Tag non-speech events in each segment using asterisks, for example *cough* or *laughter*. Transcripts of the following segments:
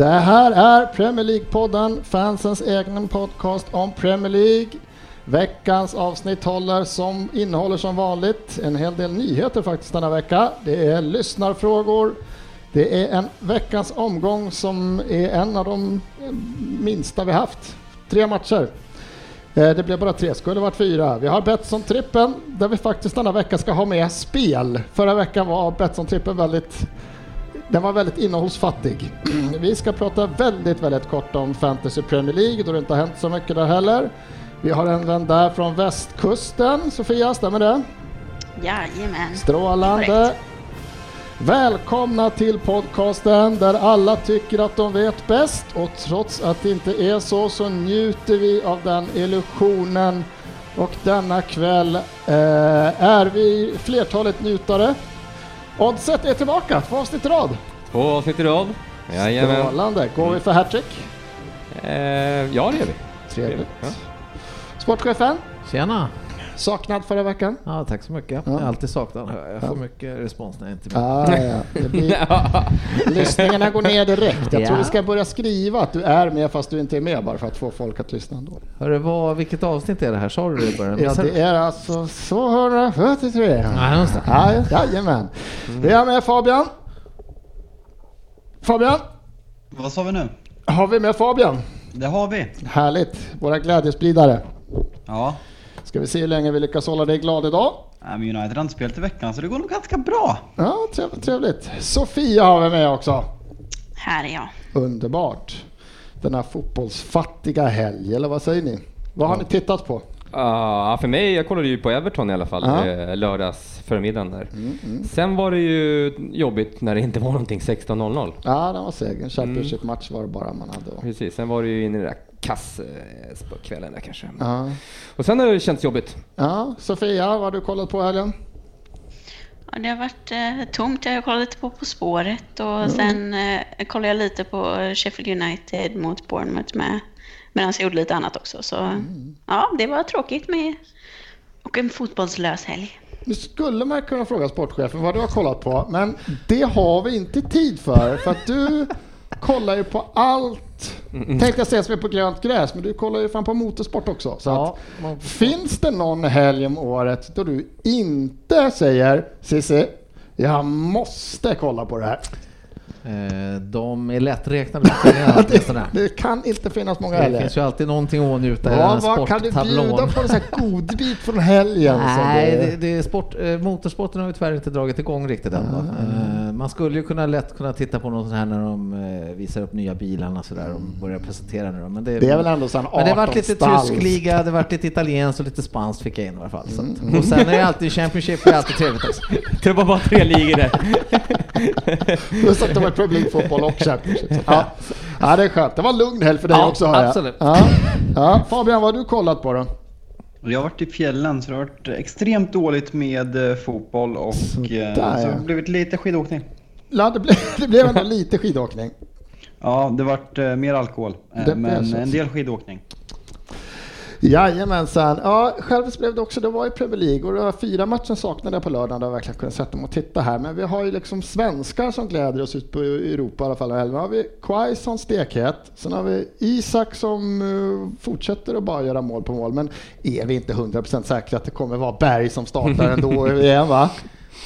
Det här är Premier League-podden, fansens egen podcast om Premier League. Veckans avsnitt håller som, innehåller som vanligt en hel del nyheter faktiskt denna vecka. Det är lyssnarfrågor, det är en veckans omgång som är en av de minsta vi haft. Tre matcher. Eh, det blev bara tre, skulle varit fyra. Vi har Betsson-trippen där vi faktiskt denna vecka ska ha med spel. Förra veckan var Betsson-trippen väldigt den var väldigt innehållsfattig. Vi ska prata väldigt, väldigt kort om Fantasy Premier League då det inte har hänt så mycket där heller. Vi har en vän där från västkusten, Sofia, stämmer det? Jajamän. Strålande. Välkomna till podcasten där alla tycker att de vet bäst och trots att det inte är så så njuter vi av den illusionen och denna kväll eh, är vi flertalet njutare. Oddset är tillbaka, två avsnitt i rad. Två avsnitt i rad. Jajamän. Strålande. Går vi för hattrick? Eh, ja, det gör vi. Trevligt. Ja. Sportchefen, Tjena! Saknad förra veckan? Ja, tack så mycket. Ja. Jag är alltid saknad. Jag får mycket respons när jag inte är med. Ah, ja. blir... *laughs* Lyssningarna går ner direkt. Jag tror Ja. vi ska börja skriva att du är med fast du inte är med bara för att få folk att lyssna ändå. Hörru, vad, vilket avsnitt är det här? Sa du det i början? Ja, det är alltså 243. Ja. Ja, jajamän. Vi har med Fabian. Fabian, Vad sa vi nu? har vi med Fabian? Det har vi. Härligt, våra glädjespridare. Ja. Ska vi se hur länge vi lyckas hålla dig glad idag. Nej, men United har inte spelat i veckan så det går nog ganska bra. Ja, trevligt, trevligt. Sofia har vi med också. Här är jag. Underbart. Denna fotbollsfattiga helg, eller vad säger ni? Vad har ni tittat på? Ja, för mig, jag kollade ju på Everton i alla fall, Ja. Mm, eh, lördags förmiddagen där. Sen var det ju jobbigt när det inte var någonting 16.00. Ja, den var seg. En Championship-match var det bara man hade. Precis, sen var det ju in i den där kasskvällen där kanske. Ja. Och sen har det känts jobbigt. ja, Sofia, vad har du kollat på helgen? Ja, det har varit eh, tomt. Jag har kollat lite på På spåret och sen eh, kollade jag lite på Sheffield United mot Bournemouth med. Medan jag gjorde lite annat också. Så ja, det var tråkigt med och en fotbollslös helg. Nu skulle man kunna fråga sportchefen vad du har kollat på, men det har vi inte tid för. För att du kollar ju på allt, tänkte jag säga som är på grönt gräs, men du kollar ju fan på motorsport också. Så Ja, att, finns det någon helg om året då du inte säger Cissi, jag måste kolla på det här. Eh, De är lätträknade *laughs* åtminstone. Det kan inte finnas många Det helger. finns ju alltid någonting att åtnjuta i den Vad, kan du bjuda på en godbit från helgen? *laughs* Nej, det, det är sport, eh, motorsporten har ju tyvärr inte dragit igång riktigt än. då. Man skulle ju kunna lätt kunna titta på något sånt här när de eh, visar upp nya bilarna så där och börjar presentera nu. Men det, Det är väl ändå sån men det har varit 18 lite tysk liga, det har varit lite italienskt och lite spanskt fick jag in i alla fall. Så Mm, att, och sen är det alltid Championship, är alltid trevligt också. *laughs* Det var bara tre ligor där. *laughs* Plus att det var Premier League fotboll och Championship. Ja. ja, det är skönt. Det var en lugn helg för dig Ja, också hör jag. absolut. Ja. Ja. Fabian, vad har du kollat på då? Jag har varit i fjällen så det har varit extremt dåligt med eh, fotboll och Sådär, eh, så har det blivit lite skidåkning. Ja, det, blev, *laughs* det blev ändå lite skidåkning. Ja, det vart eh, mer alkohol. Det men en del skidåkning. Jajamensan. Ja, själv blev det också, det var i Premier League och det var fyra matcher saknade jag på lördagen där jag verkligen kunde sätta mig och titta här. Men vi har ju liksom svenskar som gläder oss ut på Europa i alla fall. Nu har vi Quaison stekhet, sen har vi Isak som eh, fortsätter att bara göra mål på mål. Men är vi inte 100% säkra att det kommer vara Berg som startar ändå *laughs* i VM va?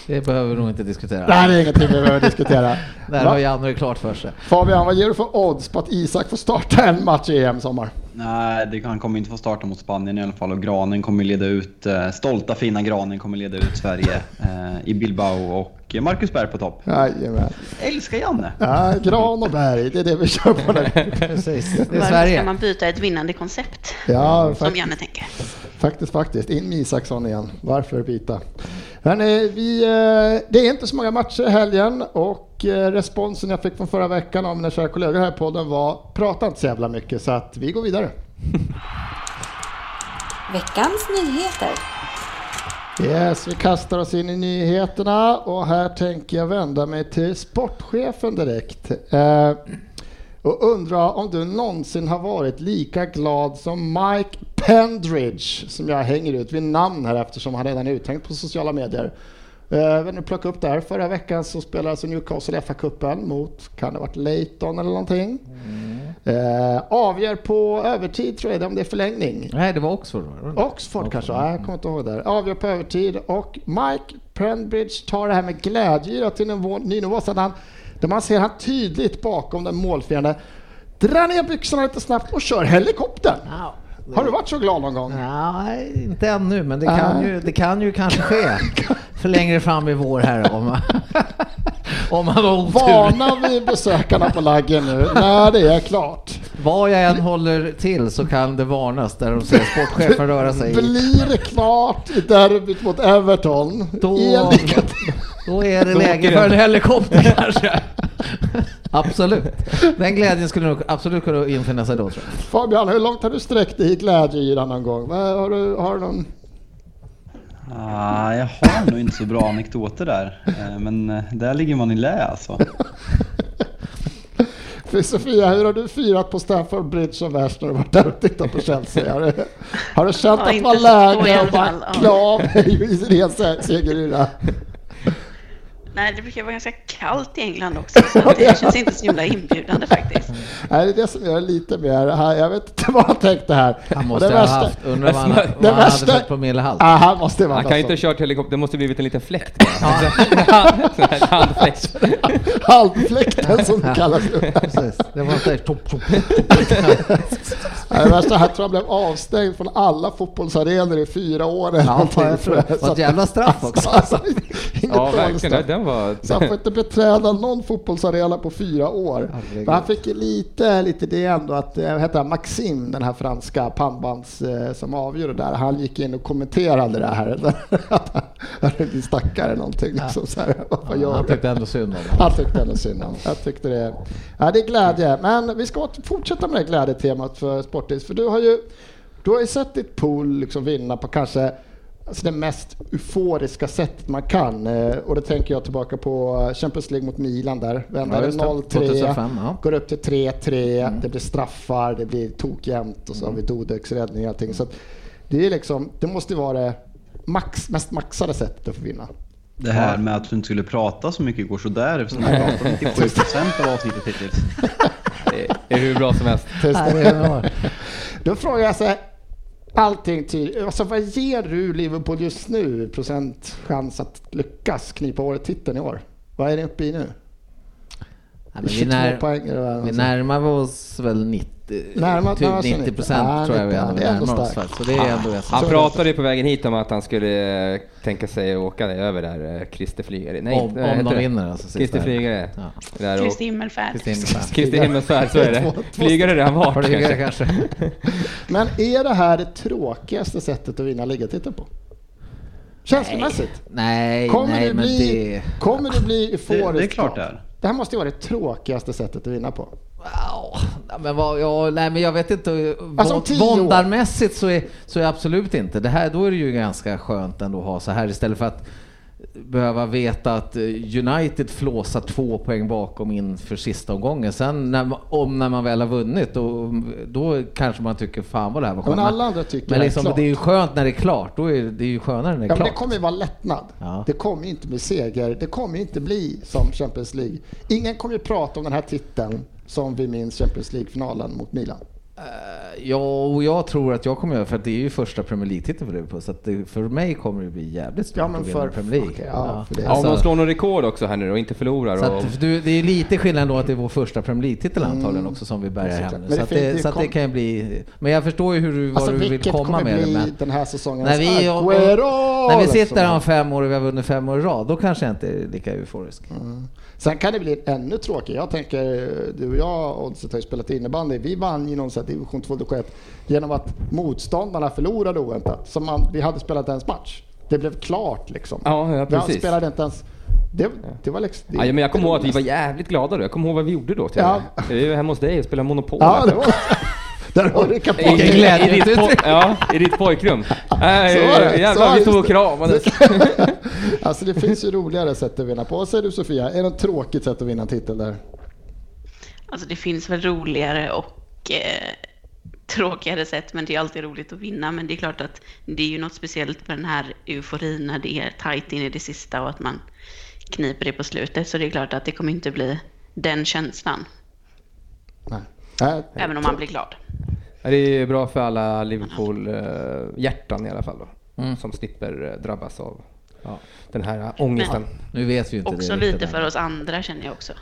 Det behöver vi nog inte diskutera. Nej, det är ingenting vi behöver diskutera. *laughs* Där har Janne klart för sig. Fabian, vad ger du för odds på att Isak får starta en match i EM sommar? Nej, det, han kommer inte få starta mot Spanien i alla fall. Och Granen kommer leda ut, eh, stolta fina Granen kommer leda ut Sverige eh, i Bilbao och Marcus Berg på topp. Jajamän. Älskar Janne! Ja, gran och berg, det är det vi kör på nu. *laughs* Precis, det är Varför ska Sverige. man byta ett vinnande koncept? Ja, Som Janne tänker. faktiskt, faktiskt. In med Isaksson igen. Varför byta? Hörrni, vi, eh, det är inte så många matcher i helgen och eh, responsen jag fick från förra veckan av mina kära kollegor här i podden var prata inte så jävla mycket så att vi går vidare. Veckans nyheter. Yes, vi kastar oss in i nyheterna och här tänker jag vända mig till sportchefen direkt. Eh, och undra om du någonsin har varit lika glad som Mike Pendridge, som jag hänger ut vid namn här eftersom han redan är uttänkt på sociala medier. Eh, ni plocka upp där? Förra veckan så spelade alltså Newcastle FA-cupen mot, kan det ha varit Leighton eller någonting? Eh, avgör på övertid tror jag, om det är förlängning. Nej, det var Oxford. va? Oxford kanske, Nej, jag kommer inte ihåg där. Avgör på övertid och Mike Penbridge tar det här med glädje till en ny nivå. Så att han, där man ser han tydligt bakom den målfirande drar ner byxorna lite snabbt och kör helikoptern. Ja. Har du varit så glad någon gång? Nej, inte ännu, men det kan, ju, det kan ju kanske ske *laughs* för längre fram i vår här om, *laughs* om man har otur. Varnar vi besökarna på laggen nu när det är klart? Vad jag än håller till så kan det varnas där de ser sportchefen röra sig. Blir det klart i derbyt mot Everton? Då, då är det läge för en helikopter kanske. *laughs* Absolut. Den glädjen skulle nog absolut kunna infinna sig då tror jag. Fabian, hur långt har du sträckt dig i glädjeyran någon gång? Har du, har du någon... Ah, jag har nog inte så bra anekdoter där. Eh, Men eh, där ligger man i lä alltså. *laughs* Sofia, hur har du firat på Stamford Bridge som värst när du varit där och tittat på Chelsea? Har du, har du känt Ja, att i läge alla att bara klä av dig i ren se- segeryra? Nej, det brukar vara ganska kallt i England också, *laughs* så det känns inte så himla inbjudande faktiskt. Nej, det är det som gör lite mer... här- Jag vet inte *laughs* vad han tänkte här. Han måste det ha värsta- haft, undrar vad han, Det vad han hade värsta- fått på millehalt. Ah, han måste vara Han kan ju inte ha alltså. kört helikopter, det måste blivit en liten fläkt *laughs* bara. Handfläkt. Halvfläkten som det kallas. Precis. Det var inte topp, topp, Det värsta, han tror jag blev avstängd från alla fotbollsarenor i fyra år. Ja, någonting, jag tror det. Var ett jävla straff också. Alltså, Ja, verkligen. Var... Så han får inte beträda någon fotbollsarena på fyra år. Herregud. Men han fick lite, lite det ändå att, eh, vad heter han, Maxim, den här franska pannbands eh, som avgör det där, han gick in och kommenterade det här. *laughs* Att han- Din stackare någonting liksom så här, vad gör Han tyckte ändå synd om det. Han tyckte ändå synd om. Jag tyckte det. Ja, det är glädje. Men vi ska fortsätta med det glädjetemat för Sportis. För du har ju, du har ju sett ditt pool liksom vinna på kanske alltså det mest euforiska sättet man kan. Eh, Och då tänker jag tillbaka på Champions League mot Milan där. Vände Ja, det just det. 0-3, 2005, ja. går upp till 3-3, det blir straffar, det blir tokjämnt och så har vi Dudeks räddning och allting. Så att det är liksom, det måste ju vara det max, mest maxade sättet att få vinna. Det här med att du inte skulle prata så mycket går sådär eftersom du pratar 97% av avsnittet hittills. *laughs* Det är hur bra som helst. Då frågar jag så här, allting till, alltså vad ger du Liverpool just nu procent chans att lyckas knipa året titeln i år? Vad är det uppe i nu? Ja, vi, 22 när, poäng vi är. närmar oss väl 90, Närmar- typ närmar sig 90 90. procent tror jag vi 90, ändå det är ändå närmar oss. Så det är ändå rätt Han Så- pratade ju på vägen hit om att han skulle eh, tänka sig åka över där, eh, Christer Flygare. Nej, Om, om de det? vinner alltså. Christer här. Flygare. Ja. Där Kristi himmelfärd. Kristin *laughs* Himmelfärd. Så är det. *laughs* Flygare det han varit kanske. kanske. *laughs* Men är det här det tråkigaste sättet att vinna ligatiteln på? Känslomässigt? Nej, Kommer, nej det men det... kommer det bli euforiskt? Det- det är klart det är. Det här måste ju vara det tråkigaste sättet att vinna på. Ja, men, vad, ja, nej, men jag vet inte. Alltså. Våndarmässigt så är, så är absolut inte. Det här, då är det ju ganska skönt ändå att ha så här istället för att behöva veta att eh, United flåsar två poäng bakom inför sista omgången. Sen när, om när man väl har vunnit, då, då kanske man tycker fan vad det här var skönt. Men alla andra tycker men det är liksom, det är ju skönt när det är klart. Då är det, är ju skönare när det är Ja, men klart. det kommer ju vara lättnad. Ja. Det kommer ju inte bli seger. Det kommer ju inte bli som Champions League. Ingen kommer ju prata om den här titeln som vi minns Champions League-finalen mot Milan. Ja, och jag tror att jag kommer göra för att det är ju första Premier League-titeln för Liverpool. Så att det, för mig kommer det bli jävligt stort Ja, men att vinna för- Premier League. okej, ja, för Ja, om Alltså- de slår någon rekord också här nu och inte förlorar. Så Och, att, du, det är lite skillnad då att det är vår första Premier League-titel antagligen också som vi Mm. hem nu. Men Så, att det det, så att det kom- kan bli... Men jag förstår ju hur du, vad Alltså du vill komma med det. Men den här säsongen? när vi, och, och, när vi sitter här liksom. om fem år och vi har vunnit fem år i rad, då kanske jag inte är lika euforisk. Sen kan det bli ännu tråkigare. Jag tänker, du och jag Oddset har ju spelat innebandy. Vi vann ju någon sån division 2 division 1 genom att motståndarna förlorade oväntat. Så man, vi hade spelat ens match. Det blev klart liksom. Ja, ja, Vi precis. spelade inte ens Det, det var liksom... Det, Ja, men jag kommer ihåg att vi var jävligt glada då. Jag kommer ihåg vad vi gjorde då. Till Ja. Är ju hemma hos dig och spelade Monopol. Ja, var... *laughs* Där har du I, kapten. i, glädje. i, ditt po- *laughs* ja, I ditt pojkrum. Nej, det. Jävlar, Så, vi just och kramades. *laughs* Alltså det finns ju roligare sätt att vinna på. Vad säger du Sofia? Är det ett tråkigt sätt att vinna en titel där? Alltså det finns väl roligare och eh, tråkigare sätt, men det är alltid roligt att vinna. Men det är klart att det är ju något speciellt med den här euforin när det är tajt in i det sista och att man kniper det på slutet. Så det är klart att det kommer inte bli den känslan, Nej. Nej. även om man blir glad. Ja, Det är bra för alla Liverpool-hjärtan i alla fall då. Som slipper eh, drabbas av den här eh, ångesten. Nu vet vi ju inte Också det lite för oss andra känner jag också.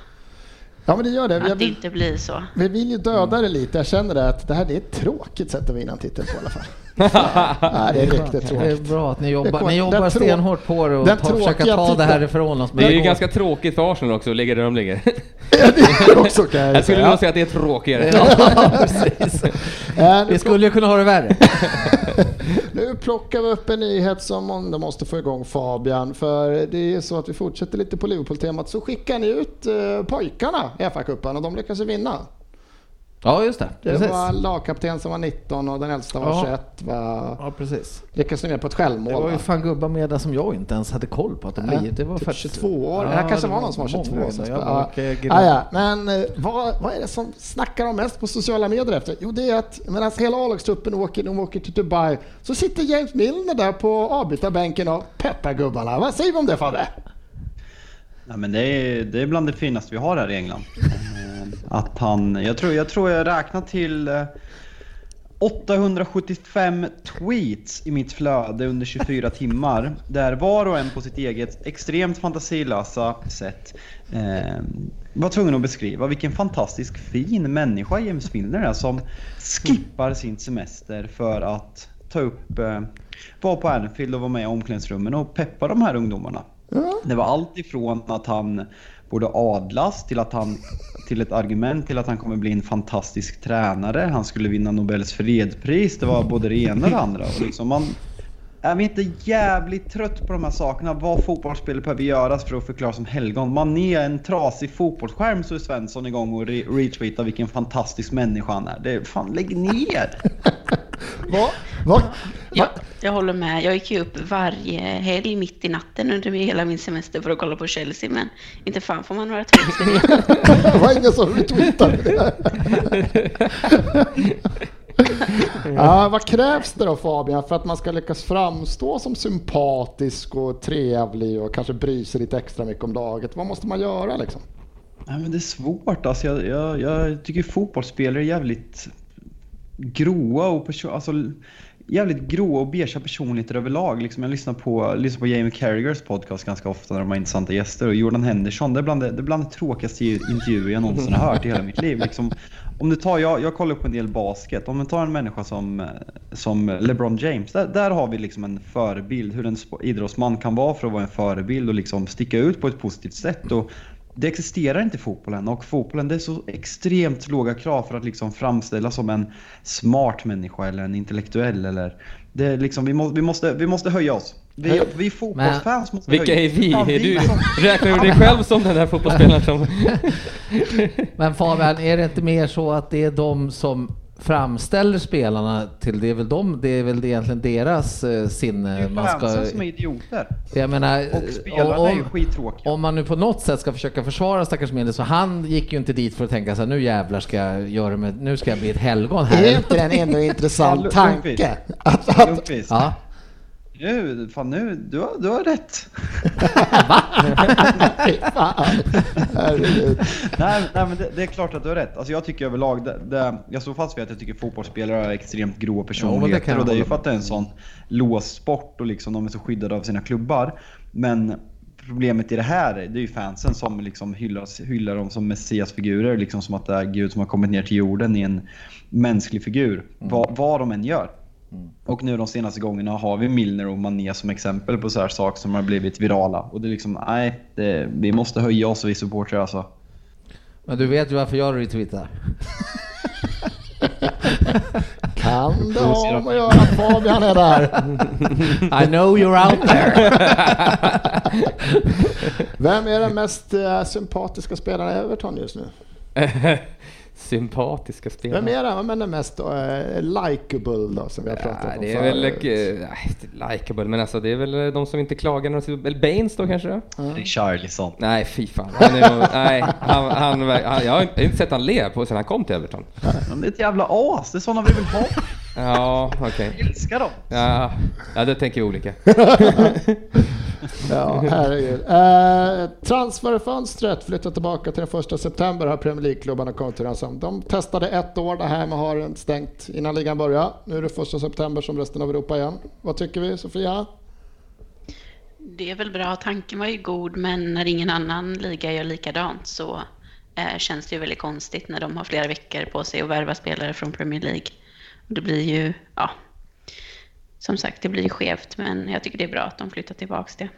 Ja men det gör det. Att det vill, inte blir så. vi vill ju döda det lite. Jag känner det att det här det är ett tråkigt sätt att vinna en titel på i alla fall. Nej, det är riktigt Det är tråkigt. bra att ni jobbar, kommer- ni jobbar stenhårt på det och den ta, försöka ta det härifrån oss. Det är ju går- ganska tråkigt för Arsenal också att ligga där de ligger. *laughs* Ja, det är det också kan jag Jag skulle nog säga att det är tråkigare. Ja, *laughs* precis. Äh, Vi skulle ju kunna ha det värre. *laughs* Nu plockar vi upp en nyhet som många måste få igång Fabian. För det är så att vi fortsätter lite på Liverpool-temat. Så skickar ni ut eh, pojkarna i FA-cupen och de lyckas vinna. Ja, just det. Det Precis. var lagkapten som var 19 och den äldsta var Ja. 21. Var, Ja, precis. lyckades med på ett Det självmål. var ju va? fan gubbar med där som jag inte ens hade koll på att de Ja, blir. Det var typ faktiskt... 22 år. det här kanske det var någon som var 22 många år. Jag ja. ja, ja. Men eh, vad, vad är det som snackar de mest på sociala medier efter? Jo, det är att medan hela A-lagstruppen åker, de åker till Dubai så sitter James Milner där på avbytarbänken och peppar gubbarna. Vad säger vi om det Fabbe? Nej, men det, är, det är bland det finaste vi har här i England. Eh, Att han, jag tror jag, tror jag räknar till eh, 875 tweets i mitt flöde under 24 *laughs* timmar. Där var och en på sitt eget extremt fantasilösa sätt eh, var tvungen att beskriva vilken fantastisk fin människa James Milner är som skippar sin semester för att ta upp, eh, vara på Anfield och vara med i omklädningsrummen och peppa de här ungdomarna. Det var allt ifrån att han borde adlas till att han till ett argument till att han kommer bli en fantastisk tränare. Han skulle vinna Nobels fredspris. Det var både det ena och det andra. Och liksom man, är vi inte jävligt trött på de här sakerna? Vad fotbollsspelare behöver göras för att förklara som helgon? Man är en trasig fotbollsskärm så är Svensson igång och re- retweetar vilken fantastisk människa han är. Det, fan, lägg ner! Vad? Vad? Ja, jag håller med. Jag gick ju upp varje helg mitt i natten under hela min semester för att kolla på Chelsea, men inte fan får man några tweets för det. *laughs* Det var ingen som retweetade det. *laughs* ja, vad krävs det då Fabian för att man ska lyckas framstå som sympatisk och trevlig och kanske bry sig lite extra mycket om laget? Vad måste man göra liksom? Nej, men det är svårt. Alltså, jag, jag, jag tycker fotbollsspelare är jävligt gråa och perso- alltså, jävligt gråa och beiga personligheter överlag. Liksom, jag lyssnar på, lyssnar på Jamie Carragers podcast ganska ofta när de har intressanta gäster. Och Jordan Henderson, det är bland det, det, är bland det tråkigaste intervjuer jag någonsin har hört i hela mitt liv. Liksom, om du tar, jag, jag kollar på en del basket. Om du tar en människa som, som LeBron James. Där, där har vi liksom en förebild. Hur en idrottsman kan vara för att vara en förebild och liksom sticka ut på ett positivt sätt. Och det existerar inte i fotbollen och fotbollen det är så extremt låga krav för att liksom framställas som en smart människa eller en intellektuell eller det är liksom, vi, må, vi, måste, vi måste höja oss. Vi, vi fotbollsfans måste Vilka höja är vi? Ja, Är du, som- räknar du dig själv som den här fotbollsspelaren som... *laughs* Men Fabian, är det inte mer så att det är de som framställer spelarna till det är väl de, det är väl egentligen deras eh, Det är sinne ju man ska... som är idioter. Jag menar, Och spelarna är ju om, skittråkiga. om man nu på något sätt ska försöka försvara stackars Mille så han gick ju inte dit för att tänka så här, nu jävlar ska jag göra med, nu ska jag bli ett helgon här. Är inte det en ändå intressant tanke? Att, att. Ja, Nu, fan nu, du har, du har rätt. *laughs* Fan. Herregud. nej, nej men det, det är klart att du har rätt. Alltså jag tycker överlag, det, det, jag står fast vid att jag tycker fotbollsspelare är extremt Ja, det personligheter. jag och det är ju för att det är en sån låst sport och liksom de är så skyddade av sina klubbar. Men problemet i det här, det är ju fansen som liksom hyllar, hyllar dem som messiasfigurer. Liksom som att det är Gud som har kommit ner till jorden i en mänsklig figur. Vad, vad de än gör. Och nu de senaste gångerna har vi Milner och Mané som exempel på så här saker som har blivit virala. Och det är liksom, nej, det, vi måste höja oss vi supportrar alltså. men du vet ju varför jag retweetar. *laughs* Kan det ha med att göra att Fabian är där? *laughs* I know you're out there. *laughs* Vem är den mest eh, sympatiska spelaren i Everton just nu? Sympatiska spelare. Vem är den, men den mest uh, likeable då, som vi har pratat Ja, om det är väl förut? eh, nej, inte likeable, men alltså det är väl de som inte klagar när de sitter... Eller Baines då kanske? Richarlison. Nej, fy fan. Han är nej, han, han, han, jag har inte- sett han le på sen han kom till Everton. Det är ett jävla as, det är sådana vi vill ha. Ja, okej. Jag älskar dem. Ja, ja, det tänker vi olika. *laughs* Ja, herregud. Eh, transferfönstret flyttar tillbaka till den första september har Premier League-klubbarna kommit överens om. De testade ett år det här med har den stängt innan ligan började. Nu är det första september som resten av Europa igen. Vad tycker vi Sofia? Det är väl bra, tanken var ju god, men när ingen annan liga gör likadant så eh, känns det ju väldigt konstigt när de har flera veckor på sig att värva spelare från Premier League. Det blir ju, ja, som sagt, det blir skevt, men jag tycker det är bra att de flyttar tillbaks det.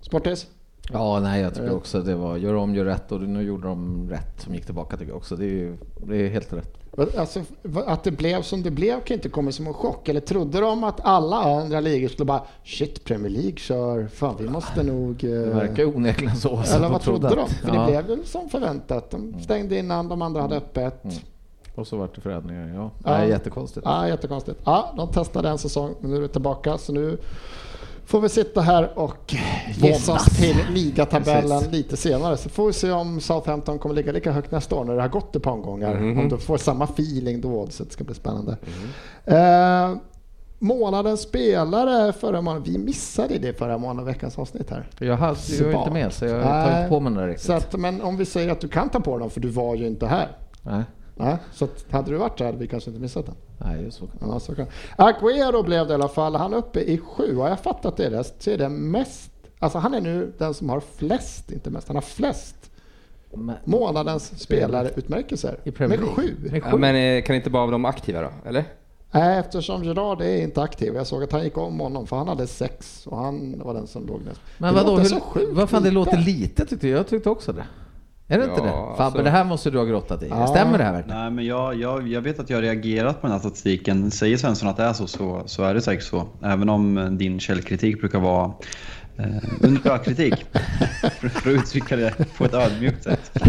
Sportis? Ja, nej, jag tycker också det var gör om, gör rätt och nu gjorde de rätt som gick tillbaka tycker jag också. Det är ju det är helt rätt. Alltså, att det blev som det blev kan inte komma som en chock. Eller trodde de att alla andra ligor skulle bara shit, Premier League kör, fan vi måste nog... eh, Det verkar onekligen så. Eller vad trodde de? att- För ja. det blev väl som förväntat. De stängde innan, de andra hade öppet. Och så vart det förändringar, ja. Ja. Nej, jättekonstigt. Ja, jättekonstigt. Ja, de testade en säsong, men nu är det tillbaka. Så nu får vi sitta här och gissa oss till ligatabellen Precis. lite senare. Så får vi se om Southampton kommer ligga lika högt nästa år när det har gått ett par omgångar. Om de får samma feeling då, så det ska bli spännande. Eh, månadens spelare förra månaden. Vi missade det förra månaden, veckans avsnitt här. Jag, hade, jag var inte med så jag tar inte på mig där riktigt. Så att, men om vi säger att du kan ta på dem, för du var ju inte här. Nej, Nej, så att, hade du varit där hade vi kanske inte missat den. nej, så. Ja, så kan. Agüero blev det i alla fall. Han är uppe i sju. Har jag fattat det rätt så är det mest, alltså han är nu den som har flest, inte mest, han har flest Men, månadens spelarutmärkelser. I Premier Med League. sju. Med Ja, men eh, kan inte bara vara de aktiva då, eller? Nej, eftersom Gerard är inte aktiv. Jag såg att han gick om honom för han hade sex och han var den som låg näst. men vadå, hur, vad fan det låter lite tyckte jag. Jag tyckte också det. Är det inte Ja, det? Fabbe, alltså- det här måste du ha grottat i. Ja. Stämmer det här verkligen? Nej, men jag, jag, jag vet att jag har reagerat på den här statistiken. Säger Svensson att det är så, så, så är det säkert så. Även om eh, din källkritik brukar vara eh, ungefär kritik. *laughs* för, för att uttrycka det på ett ödmjukt sätt. *laughs*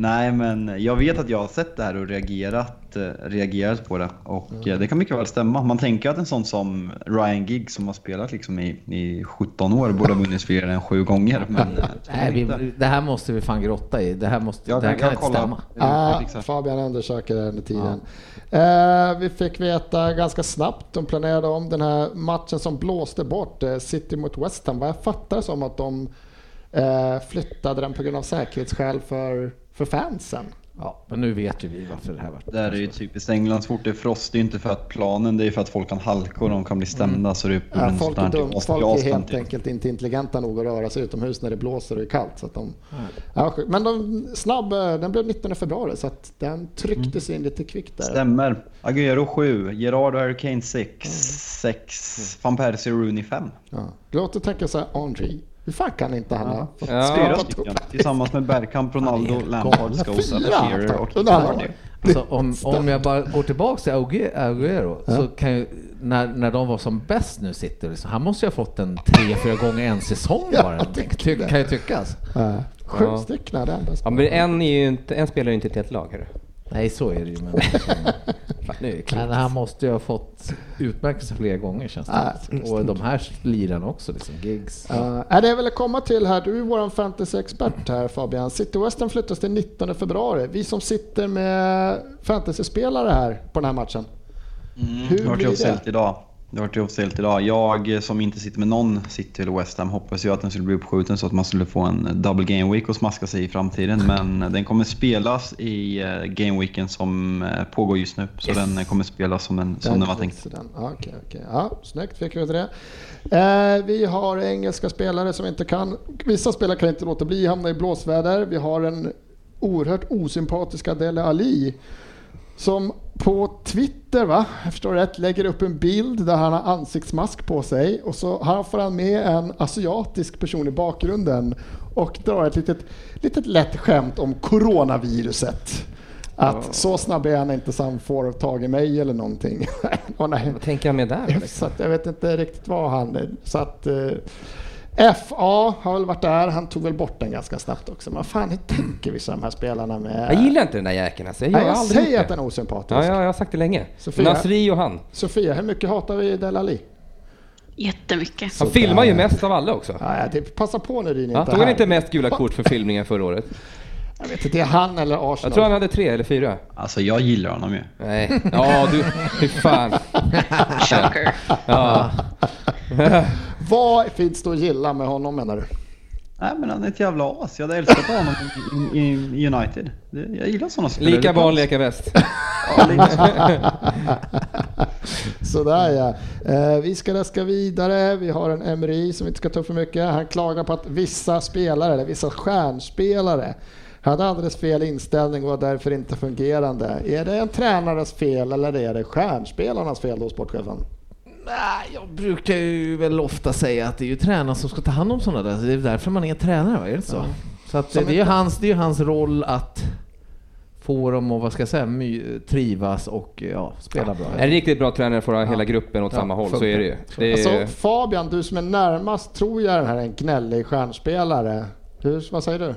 Nej, men jag vet att jag har sett det här och reagerat, eh, reagerat på det. Och eh, det kan mycket väl stämma. Man tänker att en sån som Ryan Giggs som har spelat liksom i, i 17 år borde ha vunnit fler än sju gånger. Men, eh, Nej, vi, det här måste vi fan grotta i. Det här, måste, Jag det här kan- inte stämma. Ah. Fabian undersöker det under tiden. Eh, vi fick veta ganska snabbt, de planerade om den här matchen som blåste bort City mot West Ham. Vad jag fattar som att de eh, flyttade den på grund av säkerhetsskäl för, för fansen. Ja, men nu vet ju vi varför det här vart. Där är ju typiskt England, så fort det är frost, det är inte för att planen, det är för att folk kan halka och de kan bli stämda. Så det är Ja, av folk är, här dum, typ folk är helt till. enkelt inte intelligenta nog att röra sig utomhus när det blåser och är kallt. Så att de, ja, sjukt. men de, snabb, eh, den blev 19 februari så att den trycktes in lite kvickt där. Stämmer. Agüero 7, Gerard och Harry Kane 6, 6, van Persie och Rooney 5. Ja. Det låter tänka så här, Henri, hur fan kan inte han ha fått Ja. Fyra stycken. Tillsammans med Bergkamp, Ronaldo, Lampard, Scholes, Shearer har och år. Alltså, om, om jag bara går tillbaka till Ague- Agüero, så kan ju, när, när de var som bäst nu sitter liksom, han måste ju ha fått en tre, fyra gånger en säsong bara. jag Ty, det. kan ju tyckas. Ja. Sju Ja. stycken hade han. Ja, men en, är ju inte, en spelar ju inte ett helt lag. Hörru. Nej, så är det ju. Men, *laughs* Fan, nu men han måste ju ha fått utmärkelse flera gånger känns det Och de här lirarna också, liksom, gigs. Uh, är det väl att komma till här, du är vår fantasy-expert här Fabian. City Western flyttas till 19 februari. Vi som sitter med fantasy-spelare här på den här matchen. Hur Det vart blir ju det? idag. Det vart ju officiellt idag. Jag eh, som inte sitter med någon City eller West Ham hoppas ju att den skulle bli uppskjuten så att man skulle få en double game week och smaska sig i framtiden. Men den kommer spelas i eh, game weeken som eh, pågår just nu. Så den eh, kommer spelas som, en, som den var tänkt. Den- ja, Okej, okej. Ja, snyggt fick vi det. Eh, vi har engelska spelare som inte kan, vissa spelare kan inte låta bli hamna i blåsväder. Vi har en oerhört osympatiska Dele Ali som på Twitter, va? jag förstår rätt, lägger upp en bild där han har ansiktsmask på sig och så har- får han med en asiatisk person i bakgrunden och drar ett litet, litet lätt skämt om coronaviruset. Att så snabb är han inte så han får tag i mig eller någonting. *laughs* Och nej. Vad tänker han med där? Liksom? Så att jag vet inte riktigt vad han... Så att, eh, FA har väl varit där, han tog väl bort den ganska snabbt också. Men fan, hur tänker vissa de här spelarna med... Jag gillar inte den där jäkeln alltså. Jag, Nej, gör jag aldrig säger att den är osympatisk. Ja, ja, jag har sagt det länge. Sofia? Nasri och han. Sofia, hur mycket hatar vi Delali? Jättemycket. Han filmar ju mest av alla också. Ja, det, passa på när Ryn Ja, inte tog är han inte mest gula kort för *laughs* filmningen förra året? Jag vet inte, det är han eller Arsenal. Jag tror han hade tre eller fyra. Alltså jag gillar honom ju. Nej. Ja, du. Fy fan. *laughs* Shocker. Ja. *laughs* Vad finns det att gilla med honom menar du? Nej men han är ett jävla as. Jag hade älskat honom i, i, i United. Det, jag gillar sådana spelare. Lika barn leka bäst. *laughs* Sådär ja. Eh, vi ska raska vidare. Vi har en Emery som vi inte ska ta upp för mycket. Han klagar på att vissa spelare, eller vissa stjärnspelare, hade alldeles fel inställning och var därför inte fungerande. Är det en tränares fel eller är det stjärnspelarnas fel då, sportchefen? Jag brukar ju väl ofta säga att det är ju tränaren som ska ta hand om sådana där. Det är därför man är tränare, va? är det inte så? Så att det, är ju hans, det är ju hans roll att få dem att, vad ska jag säga, my, trivas och ja, spela bra. En riktigt bra tränare får ha hela gruppen åt Ja, samma håll, så är det ju. Det är, Alltså Fabian, du som är närmast tror jag den här är en gnällig stjärnspelare. Hur, vad säger du?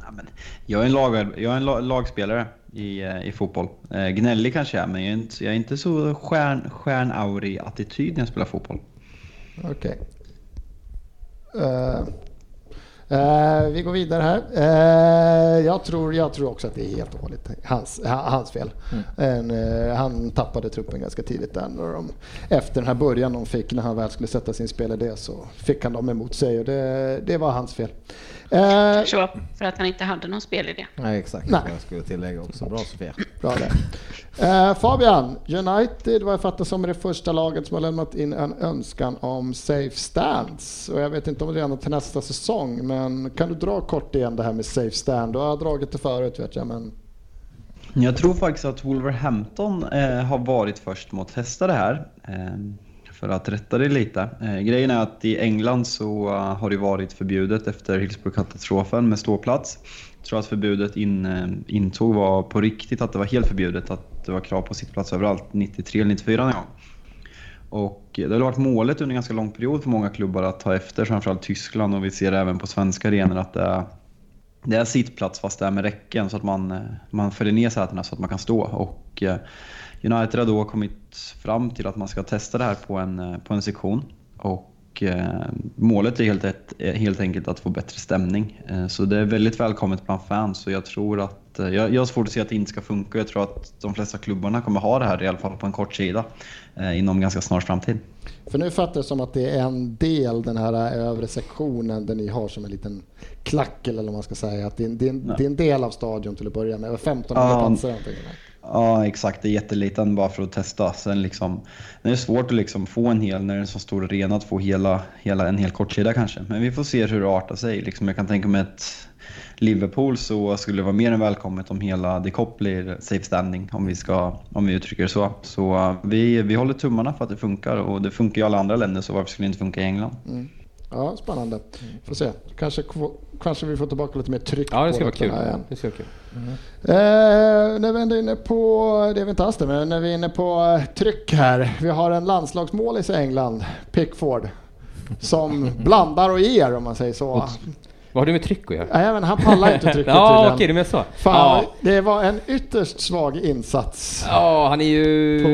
Ja, men jag är en, lag, jag är en la- lagspelare i, eh, i fotboll. Eh, gnällig kanske jag är, men jag är inte, jag är inte så stjärn, stjärnaurig attityd när jag spelar fotboll. Okej. Eh, eh, vi går vidare här. Eh, jag, tror, jag tror också att det är helt och hållet hans, ha- hans fel. En, eh, han tappade truppen ganska tidigt där. När de, efter den här början de fick när han väl skulle sätta sin spelidé så fick han dem emot sig och det, det var hans fel. Eh, var för att han inte hade någon spelidé. Nej, exakt. Nej. Jag skulle tillägga också. Bra Sofia. Bra där. Eh, Fabian, United vad jag fattar som är det första laget som har lämnat in en önskan om safe stands. Och jag vet inte om det är redan till nästa säsong, men kan du dra kort igen det här med safe stand? Du har dragit det förut vet jag, men Jag tror faktiskt att Wolverhampton eh, har varit först med att testa det här. Eh, för att rätta dig lite. Eh, grejen är att i England så uh, har det varit förbjudet efter Hillsborough-katastrofen med ståplats. Jag tror att förbudet in, uh, intog var på riktigt att det var helt förbjudet. Att det var krav på sittplats överallt 93 eller 94 någon gång. Och det har varit målet under en ganska lång period för många klubbar att ta efter, framförallt Tyskland och vi ser även på svenska arenor att det är, det är sittplats fast det är med räcken så att man, eh, man följer ner sätena så att man kan stå. Och United har då kommit fram till att man ska testa det här på en, eh, på en sektion. Och eh, målet är helt, ett, helt enkelt att få bättre stämning. Eh, så det är väldigt välkommet bland fans och jag tror att eh, jag, jag har svårt att se att det inte ska funka. Jag tror att de flesta klubbarna kommer ha det här i alla fall på en kort sida eh, inom ganska snar framtid. för nu fattar jag som att det är en del, den här övre sektionen, där ni har som en liten klackel eller vad man ska säga. Att det är, en- det är, en, det är en del av stadion till att börja med, över 1500 Ja. platser. någonting. Ja, exakt. Det är jätteliten bara för att testa. Sen liksom, det är svårt att liksom få en hel, när det är en så stor arena, att få hela, hela en hel kortsida kanske. Men vi får se hur det artar sig. Liksom, jag kan tänka mig att Liverpool så skulle det vara mer än välkommet om hela The Cop blir safe standing, om vi, ska, om vi uttrycker det så. Så eh, vi, vi håller tummarna för att det funkar och det funkar i alla andra länder, så varför skulle det inte funka i England? Mm. Ja, spännande. Får se. Kanske, kanske vi får tillbaka lite mer tryck ja, det på ska vara det kul. igen. Det ska vara kul. Eh, när vi ändå är inne på, det är vi inte alls det, men när vi är inne på eh, tryck här. Vi har en landslagsmålis i England, Pickford, som *laughs* blandar och ger om man säger så. Vad har du med tryck att göra? Nej, men han pallar inte trycket *laughs* Ja, okej, du menar så. Fan, Ja. Det var en ytterst svag insats. Ja, han är ju...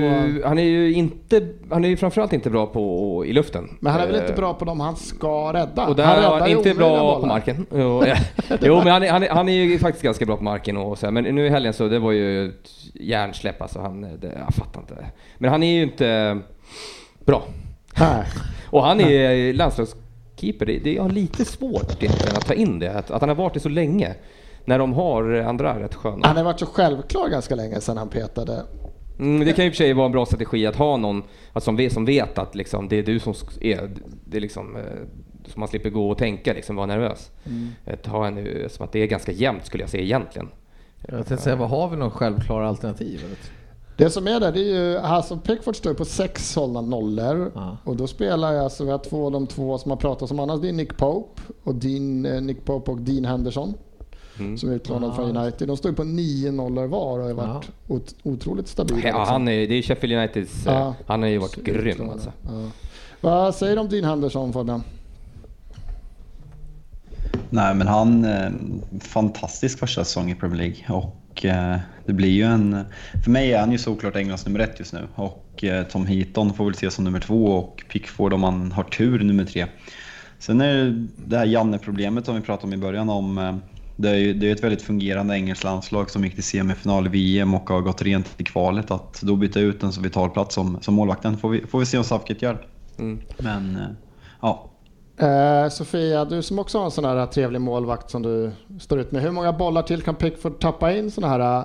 På- Han är ju inte... Han är ju framförallt inte bra på i luften. Men han är väl Eh, inte bra på dem han ska rädda? Och där han är räddar han inte bra bollar. på marken. *laughs* Jo, ja. jo men han är, han, är, han är ju faktiskt ganska bra på marken och så. Men nu i helgen så, det var ju ett hjärnsläpp alltså. Han, det, jag fattar inte. Men han är ju inte bra. Nej. Och han är landslagskeeper. Det, det är lite svårt egentligen att ta in det. Att, att han har varit det så länge. När de har andra rätt sköna. Han har varit så självklar ganska länge sedan han petade. Mm, det kan ju i och för sig vara en bra strategi att ha någon att som, vet, som vet att liksom, det är du som är, det är liksom, eh, så man slipper gå och tänka, liksom, vara nervös. Att ha en, eh, som att det är ganska jämnt skulle jag säga egentligen. Jag tänkte säga, vad har vi någon självklara alternativ? eller? Det som är där, det är ju, alltså Pickford står på sex hållna nollor Ja. och då spelar jag, alltså vi har två av de två som har pratat om annars, det är Nick Pope och Dean, eh, Nick Pope och Dean Henderson. som är utlånad från United. De står ju på 9 nollor var och har varit ot- otroligt stabila. Ja, liksom. han är, det är Sheffield Uniteds... Ja. Han har ju varit grym Utlånad. alltså. Ja. Vad säger du om Dean Henderson Fabian? Nej, men han... Eh, fantastisk första säsong i Premier League. Och eh, det blir ju en... För mig är han ju såklart Englands nummer ett just nu. Och eh, Tom Heaton får väl ses som nummer två och Pickford om man har tur nummer tre. Sen är det det här Janne-problemet som vi pratade om i början om... Eh, det är ju det är ett väldigt fungerande engelskt landslag som gick till semifinal i VM och har gått rent i kvalet. Att då byta ut en så vital plats som, som målvakten får vi, får vi se om Southgate gör. Mm. Men ja, Eh, Sofia, du som också har en sån här trevlig målvakt som du står ut med. Hur många bollar till kan Pickford tappa in såna här eh,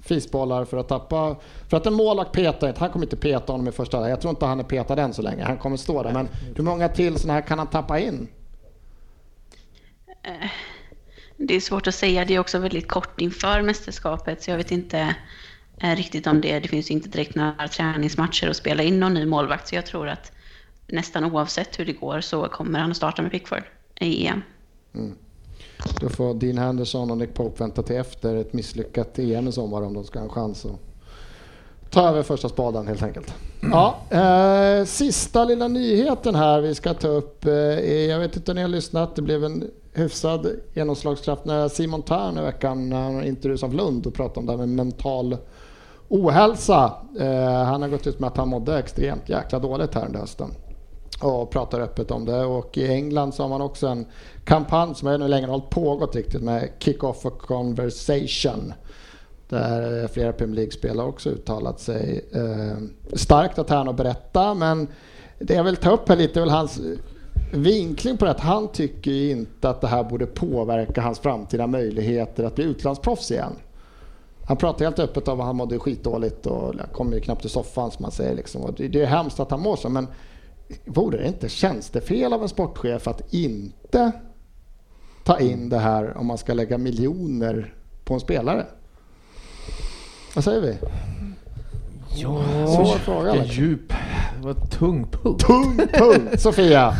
fisbollar för att tappa? För att en målvakt petar inte, han kommer inte peta honom i första Jag tror inte han är petad än så länge, han kommer stå där. Men hur många till såna här kan han tappa in? Eh, det är svårt att säga. Det är också väldigt kort inför mästerskapet så jag vet inte eh, riktigt om det. Det finns inte direkt några träningsmatcher att spela in någon ny målvakt så jag tror att nästan oavsett hur det går så kommer han att starta med Pickford i EM. Mm. Då får Dean Henderson och Nick Pope vänta till efter ett misslyckat EM i sommar om de ska ha en chans att ta över första spaden helt enkelt. Ja, eh, sista lilla nyheten här vi ska ta upp. Eh, jag vet inte om ni har lyssnat. Det blev en hyfsad genomslagskraft när Simon Thern i veckan när han intervjuades av Lund och pratade om det här med mental ohälsa. Eh, han har gått ut med att han mådde extremt jäkla dåligt här under hösten och pratar öppet om det. Och i England så har man också en kampanj som ännu längre har pågått riktigt med Kick-Off a Conversation. Där flera Premier League-spelare också uttalat sig. Eh, starkt att han att berätta men det jag vill ta upp här lite är väl hans vinkling på det att han tycker ju inte att det här borde påverka hans framtida möjligheter att bli utlandsproffs igen. Han pratar helt öppet om att han mådde skitdåligt och kom ju knappt till soffan som man säger. Liksom. Och det det är hemskt att han mår så men vore det inte tjänstefel av en sportchef att inte ta in det här om man ska lägga miljoner på en spelare? Vad säger vi? Ja, Svår fråga. vilken djup. Det var en tung punkt. Tung punkt! Sofia!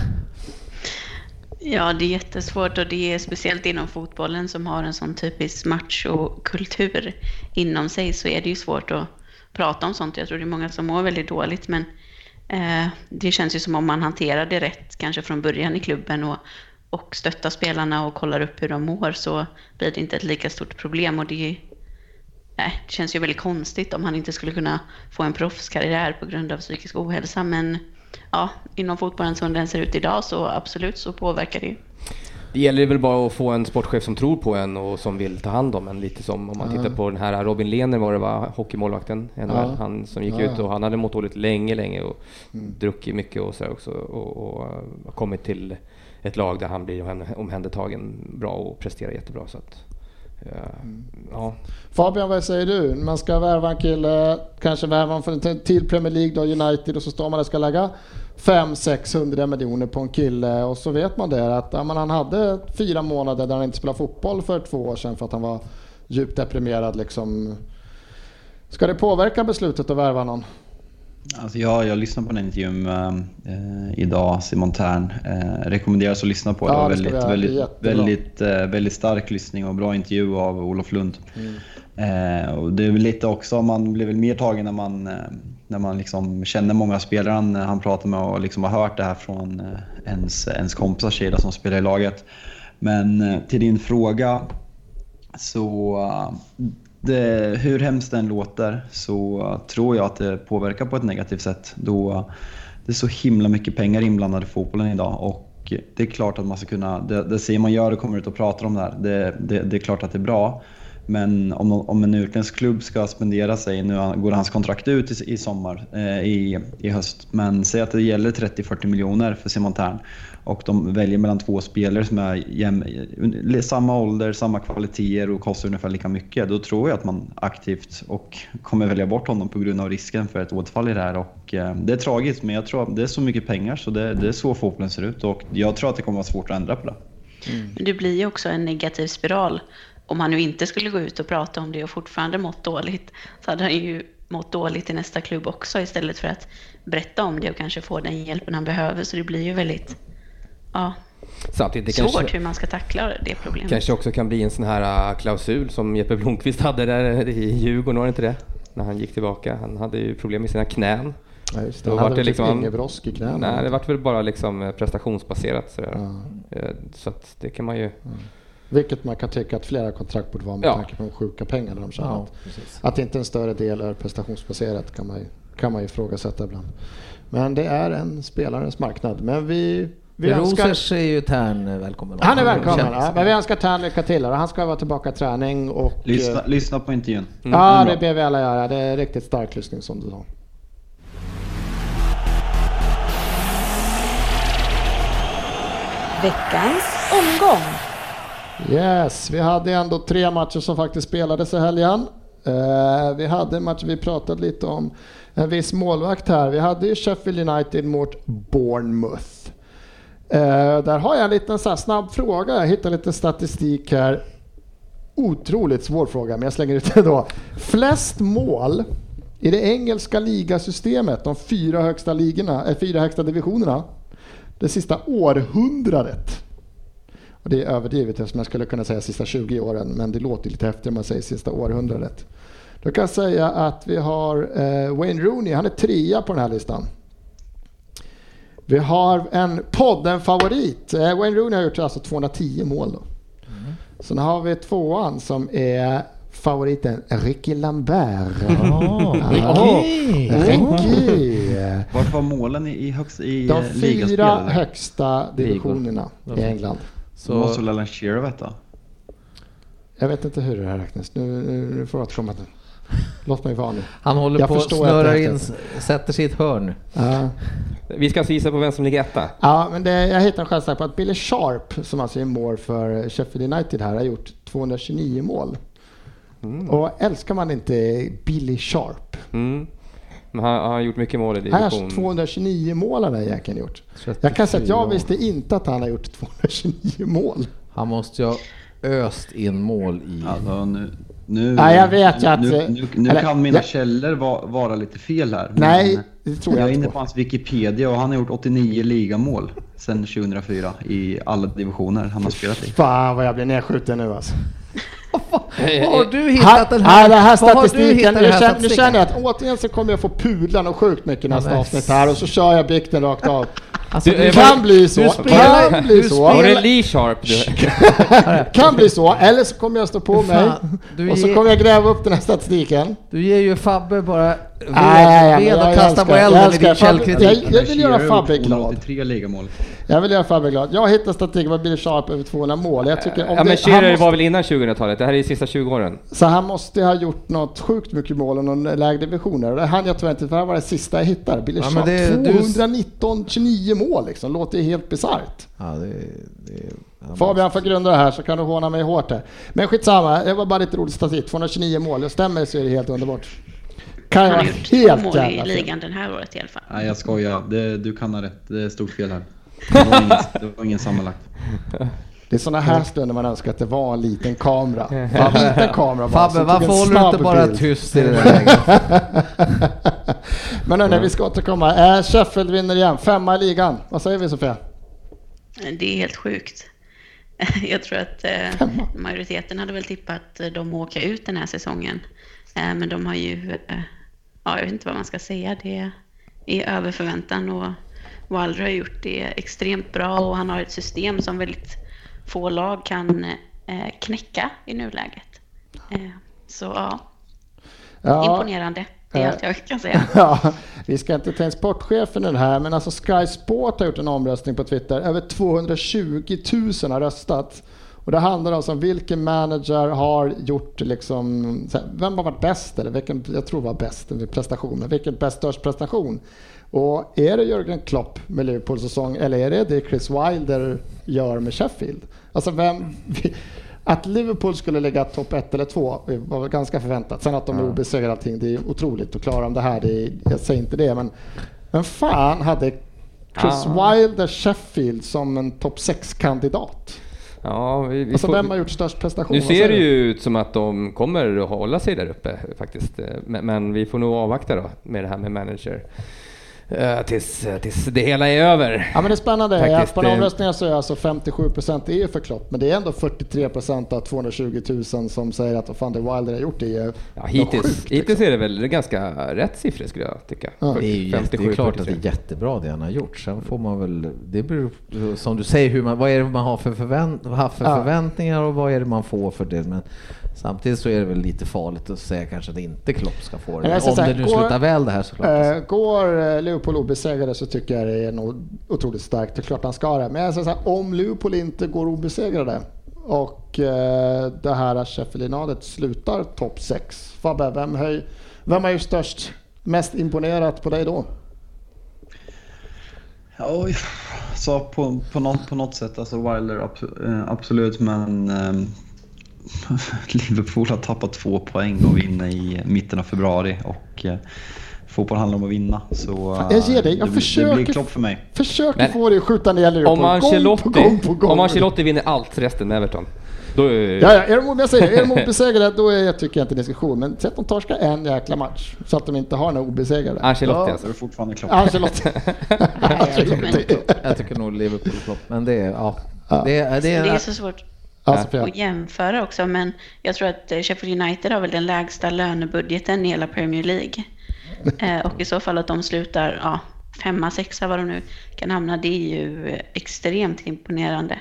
Ja, det är jättesvårt och det är speciellt inom fotbollen som har en sån typisk machokultur inom sig så är det ju svårt att prata om sånt. Jag tror det är många som mår väldigt dåligt men eh, Eh, det känns ju som om man hanterar det rätt kanske från början i klubben och, och stöttar spelarna och kollar upp hur de mår så blir det inte ett lika stort problem och det, nej, det känns ju väldigt konstigt om han inte skulle kunna få en proffskarriär på grund av psykisk ohälsa men ja, inom fotbollen som den ser ut idag så absolut så påverkar det ju. Det gäller väl bara att få en sportchef som tror på en och som vill ta hand om en. Lite som om man tittar på den här Robin Lehner var det va, hockeymålvakten, Ja. han som gick ut och han hade mått dåligt länge, länge och druckit mycket och sådär också och, och kommit till ett lag där han blir omhän- omhändertagen bra och presterar jättebra. Så att, uh, ja. Fabian, vad säger du? Man ska värva en kille, kanske värva honom till Premier League, då, United, och så står man där och ska lägga 500-600 miljoner på en kille och så vet man det att ja, han hade fyra månader där han inte spelade fotboll för två år sedan för att han var djupt deprimerad. Liksom. Ska det påverka beslutet att värva någon? Alltså jag, jag lyssnade på den intervjun eh, idag, Simon Tern. Eh, rekommenderas att lyssna på. Det Ja, var det ska väldigt, väldigt, väldigt, eh, väldigt stark lyssning och bra intervju av Olof Lund. Eh, och det är väl lite också, man blir väl mer tagen när man, eh, när man liksom känner många spelare han, eh, han pratar med och liksom har hört det här från eh, ens, ens kompisars sida som spelar i laget. Men till din fråga så det, hur hemskt den låter så tror jag att det påverkar på ett negativt sätt. Då det är så himla mycket pengar inblandade i fotbollen idag och det är klart att man ska kunna, det, det Simon gör och kommer ut och pratar om det här, det, det, det är klart att det är bra. Men om, om en utländsk klubb ska spendera sig, nu går hans kontrakt ut i, i sommar, eh, i, i höst, men säg att det gäller 30-40 miljoner för Simon Tern och de väljer mellan två spelare som är jäm, samma ålder, samma kvaliteter och kostar ungefär lika mycket. Då tror jag att man aktivt och kommer välja bort honom på grund av risken för ett återfall i det här. Och, eh, det är tragiskt, men jag tror att det är så mycket pengar så det, det är så fotbollen ser ut och jag tror att det kommer vara svårt att ändra på det. Men det blir ju också en negativ spiral. Om han nu inte skulle gå ut och prata om det och fortfarande mått dåligt så hade han ju mått dåligt i nästa klubb också istället för att berätta om det och kanske få den hjälpen han behöver. Så det blir ju väldigt, ja, Samtidigt, det Svårt kanske, hur man ska tackla det problemet. kanske också kan bli en sån här äh, klausul som Jeppe Blomqvist *laughs* hade där i Djurgården, var det inte det? När han gick tillbaka. Han hade ju problem med sina knän. Ja, just det. Då Han hade det typ liksom- ingen brosk i knäna. Nej, det vart väl bara liksom eh, prestationsbaserat sådär. Ja. Eh, Så att det kan man ju... Vilket man kan tycka att flera kontrakt borde vara med Ja. tanke på de sjuka pengarna de tjänar. Ja, precis. Att inte en större del är prestationsbaserat kan man ju, kan man ju ifrågasätta ibland. Men det är en spelarens marknad. Men vi, vi önskar... Rosers är ju Tern välkommen. Han är välkommen, ja, men vi önskar Tern lycka till och han ska vara tillbaka i träning och... Lyssna, eh, lyssna på intervjun. Ja, Den är det ber vi alla göra. Det är riktigt stark lyssning som du sa. Veckans omgång. Yes, vi hade ändå tre matcher som faktiskt spelades i helgen. Uh, vi hade en match vi pratade lite om, en viss målvakt här. Vi hade ju Sheffield United mot Bournemouth. Uh, där har jag en liten så här snabb fråga. Jag hittade lite statistik här. Otroligt svår fråga, men jag slänger ut det då. Flest mål i det engelska ligasystemet, de fyra högsta ligorna, äh, fyra högsta divisionerna, det sista århundradet. Och det är överdrivet eftersom jag skulle kunna säga sista 20 åren, men det låter lite häftigare om man säger sista århundradet. Då kan jag säga att vi har eh, Wayne Rooney, han är trea på den här listan. Vi har en podden-favorit. Eh, Wayne Rooney har gjort alltså 210 mål. Då. Sen har vi tvåan som är favoriten Ricky Lambert. Ja, Ja. Ricky. Ricky. Vart var målen i, i, högst, i De eh, fyra högsta divisionerna i England. Så måste Så, väl Alan Shearer veta? Jag vet inte hur det här räknas. Nu, nu, nu får jag återkomma till. Låt mig vara nu. han håller Jag på att snöra in, sätter sig i ett hörn. Ja, Vi ska alltså gissa på vem som ligger etta. ja men det, jag hittade en chansning på att Billy Sharp, som alltså är mål för Sheffield United här, har gjort 229 mål. Och älskar man inte Billy Sharp? Mm. Men han, han har gjort mycket mål i Han har division. 229 mål har den jäkeln gjort. Jag kan säga att jag visste inte att han har gjort 229 mål. Han måste ju ha öst in mål i... Alltså, nu, nu, Ja, jag vet ju att- Nu, nu, nu eller- kan mina jag- källor va, vara lite fel här. Nej, det tror jag jag är inne inte på på. hans Wikipedia och han har gjort 89 ligamål sedan 2004 i alla divisioner han har spelat i. Fan vad jag blir nedskjuten nu alltså. Vad har du hittat den här? den här statistiken, nu känner, nu känner jag att återigen så kommer jag få pudla och sjukt mycket nästa men avsnitt här och så kör jag bikten rakt av. Alltså, Du, eh, kan bli så, du spelar- kan bli du så, Var det Lee Sharp du? *laughs* kan bli så, eller så kommer jag stå på mig Fan, och så ger- kommer jag gräva upp den här statistiken. du ger ju Fabbe bara ved, Nej, men ved jag och kasta på jag elden i din källkritik. Jag vill göra Fabbe glad. 283 ligamål. Jag vill göra Fabbe glad. Jag hittar statistik på Billy Sharp över 200 mål. Jag tycker om Ja men det, Shearer var väl innan 2000-talet? Det här är de sista 20 åren. Så han måste ha gjort något sjukt mycket mål och någon lägre divisioner. Det hann jag tyvärr inte för det här var det sista jag hittade. Billy Ja, Sharp, det- du- 219, 29 mål liksom. Låter ju helt bisarrt. Ja, det, det, ja, Fabian får grunda det här så kan du håna mig hårt här. Men skitsamma, det var bara lite roligt statistik. 229 mål, och stämmer så är det helt underbart. Kan ju Han har gjort två mål i ligan den här året i alla fall. Nej jag skojar, det, du kan ha rätt. Det är stort fel här. *laughs* Det var ingen, det var ingen sammanlagt. Det är sådana här stunder man önskar att det var en liten kamera. En liten *laughs* kamera bara, Fabbe, varför en håller du inte bara bild. tyst i det där *laughs* läget? Men hörni, vi ska återkomma. Eh, Sheffield vinner igen, femma i ligan. Vad säger vi Sofia? Det är helt sjukt. *laughs* Jag tror att eh, majoriteten hade väl tippat att åka ut den här säsongen. Eh, men de har ju, eh, ja jag vet inte vad man ska säga, det är över förväntan och Wilder har gjort det extremt bra och han har ett system som väldigt få lag kan eh, knäcka i nuläget. Eh, så ja, imponerande. Det är allt jag kan säga. *laughs* Ja, vi ska inte ta in sportchefen i det här, men alltså Sky Sport har gjort en omröstning på Twitter. Över 220 000 har röstat. Och det handlar alltså om vilken manager har gjort liksom, vem har varit bäst eller vilken, jag tror var bäst i prestation, men vilken bäst störst prestation? Och är det Jürgen Klopp med Liverpools säsong eller är det det Chris Wilder gör med Sheffield? Alltså vem, *laughs* att Liverpool skulle ligga topp ett eller två var väl ganska förväntat. Sen att de är obesegrade allting, det är otroligt. Och klarar de det här, det är, jag säger inte det, men vem fan hade Chris Wilder Sheffield som en topp 6-kandidat? Ja, vi, vi Alltså får, vem har gjort störst prestation? nu ser det ju ut som att de kommer att hålla sig där uppe faktiskt. Eh, Men, men vi får nog avvakta då med det här med manager. Eh, tills, tills det hela är över. Ja men det är spännande. Faktiskt, på en det- omröstning så är alltså 57% är ju för Klopp, men det är ändå 43% av 220 000 som säger att vad fan det Wilder har gjort det är Ja, hittills, sjukt, liksom. hittills är det väl ganska rätt siffror skulle jag tycka. Ja. Det är ju jätte, det är 57, klart att det 43. är jättebra det han har gjort. Sen får man väl, det beror som du säger, hur man, vad är det man har för, förvänt, haft för Ja. förväntningar och vad är det man får för det. Men samtidigt så är det väl lite farligt att säga kanske att inte Klopp ska få det. Ska Om säga, det nu går- slutar väl det här såklart. Eh, går eh, Liverpool obesegrade så tycker jag det är nog otroligt starkt. Det är klart han ska det. Men jag säger så här, om Liverpool inte går obesegrade och eh, det här Sheffield slutar topp 6. Fabbe, vem, höj, vem har ju störst, mest imponerat på dig då? Oj, så på, på, något, på något sätt, alltså Wilder eh, absolut, men ehm, *laughs* Liverpool har tappat två poäng och vinner i mitten av februari och eh, fotboll handlar om att vinna. Så jag ger dig. eh, Jag det, blir- det försöker- blir Klopp för mig. Försöker Men- få dig att skjuta ner Liverpool Om gång på Ancelotti, gång på gång. om Ancelotti vinner allt resten med Everton, då är Ja, ja, är de, jag säger, är de obesegrade då är, jag tycker jag inte diskussion. Men säg att de torskar en jäkla match så att de inte har några obesegrade. Ancelotti Så alltså. är det fortfarande Klopp. Ancelotti. *laughs* Ancelotti. Jag tycker nog Liverpool Klopp, men det är, ja. Ja. Det är, det Det är, är så svårt Ja, Sofia. att jämföra också, men jag tror att eh, Sheffield United har väl den lägsta lönebudgeten i hela Premier League. *laughs* Eh, och i så fall att de slutar ja, femma, sexa, vad de nu kan hamna, det är ju extremt imponerande.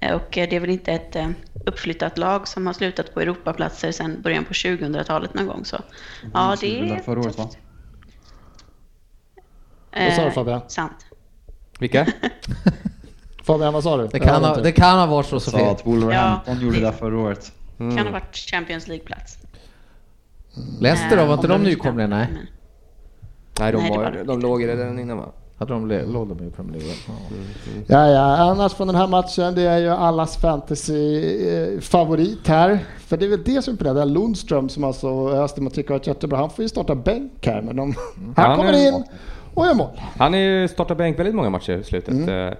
Eh, och det är väl inte ett eh, uppflyttat lag som har slutat på Europaplatser sedan början på 2000-talet någon gång. Så ja, det Det är förra året va? Vad sa du, Fabian? Sant. Vilka? *laughs* Fabian, vad sa du? det, kan ha, det kan ha varit så Sa Sofia. att Wolverhampton gjorde det förra året. Mm. Kan ha varit Champions League-plats. Leicester då, var inte Eh, om de de nykomlingar? Nej. Nej, de, Nej, var, de inte. låg i redan innan va? Hade de låg de i Premier League? Ja. Ja, ja, annars från den här matchen, det är ju allas fantasy-favorit här. För det är väl det som är på det där Lundström som alltså Österman tycker har varit jättebra. Han får ju starta bänk här, men de, han Han kommer in och gör mål. Han är ju startat bänk väldigt många matcher i slutet. Mm.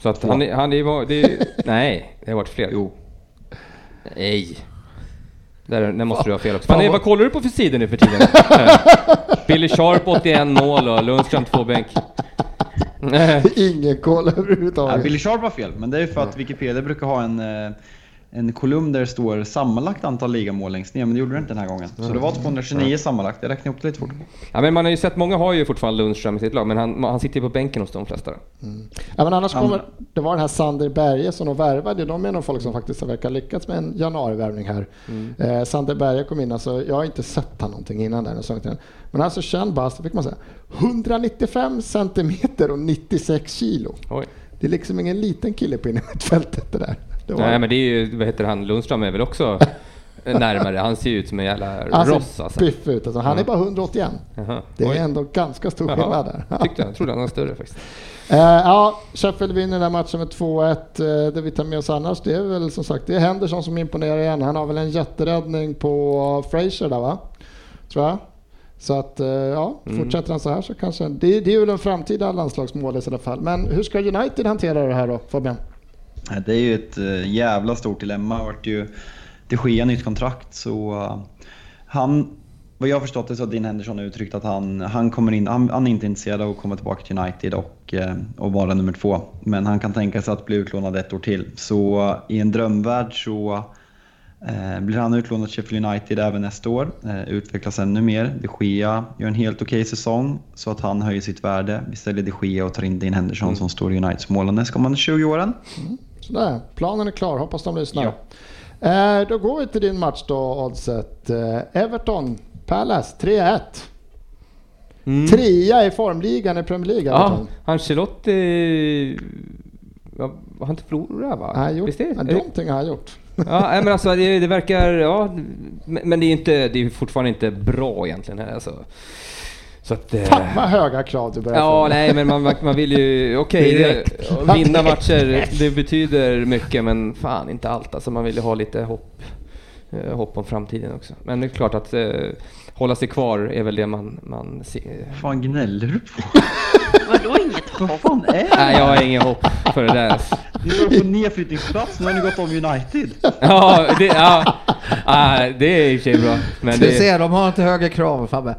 Eh, Så att han, är- han är, det är, *laughs* nej, det har varit fler. Jo. Nej. Där, där måste du ha fel också. Fan, vad kollar du på för sidor nu för tiden? *laughs* Billy Sharp 81 mål och Lundström två bänk. Eh, *laughs* Ingen koll Ja, överhuvudtaget. Billy Sharp var fel, men det är ju för att Wikipedia brukar ha en, eh, en kolumn där det står sammanlagt antal ligamål längst ner, men det gjorde det inte den här gången. Så det var 229 sammanlagt, jag räknade upp det lite fort. Ja, men man har ju sett, många har ju fortfarande Lundström i sitt lag, men han, han sitter ju på bänken hos de flesta. Ja, men annars Han- kommer, det var den här Sander Berge som de värvade. De är nog folk som faktiskt verkar lyckats med en januarivärvning här. Eh, Sander Berge kom in, alltså, jag har inte sett han någonting innan den säsongen. Men alltså känd bast, fick man säga. 195 centimeter och 96 kilo. Oj. Det är liksom ingen liten kille på innermittfältet det där. Det var, Nej, men det är ju, vad heter han, Lundström är väl också *laughs* närmare. Han ser ju ut som en jävla han ross alltså. ut. Alltså, han är bara 181. Jaha. Det är Oj. ändå ganska stor skillnad där. Tyckte jag, trodde han var större faktiskt. Eh, ja, Sheffield vinner den här matchen med 2-1. Eh, det vi tar med oss annars, det är väl som sagt, det är Henderson som imponerar igen. Han har väl en jätteräddning på Fraser där va? Tror jag. Så att, eh, ja, Mm. fortsätter han så här så kanske, det, det är väl en framtida landslagsmål i sådana fall. Men hur ska United hantera det här då, Fabian? Det är ju ett eh, jävla stort dilemma. Det vart ju de Gea nytt kontrakt så eh, han, vad jag har förstått det så har Dean Henderson uttryckt att han, han, kommer in, han, han är inte intresserad av att komma tillbaka till United och, eh, och vara nummer två. Men han kan tänka sig att bli utlånad ett år till. Så i en drömvärld så eh, blir han utlånad till Sheffield United även nästa år. Eh, utvecklas ännu mer. De Gea gör en helt okej säsong så att han höjer sitt värde. Vi säljer De Gea och tar in Dean Henderson som står i Uniteds mål de kommande 20 åren. Sådär, planen är klar, hoppas de lyssnar. Ja. Eh, då går vi till din match då, Oddset. Eh, Everton, Palace 3-1. Trea i formligan i Premier League, Ja. Ancelotti... Ja, har han inte förlorat va? Har gjort, Visst det? det? någonting har han gjort. Ja, nej, men alltså det, det verkar... Ja, men det är inte... Det är fortfarande inte bra egentligen alltså. Så att... eh, Fan vad höga krav du börjar Ja, få. nej, men man, man vill ju... Okej, det- vinna *laughs* matcher, det betyder mycket, men fan inte allt. Alltså man vill ju ha lite hopp, eh, hopp om framtiden också. Men det är klart att eh, hålla sig kvar är väl det man, man ser. Vad fan gnäller du på? Vadå inget Vad hopp? fan är det? Nej, jag har ingen hopp för det där. Ni står på nedflyttningsplats, nu har ni gått om United. Ja, det, ja, ah, det är i och för sig bra. Men Du det, ser, de har inte högre krav Fabbe.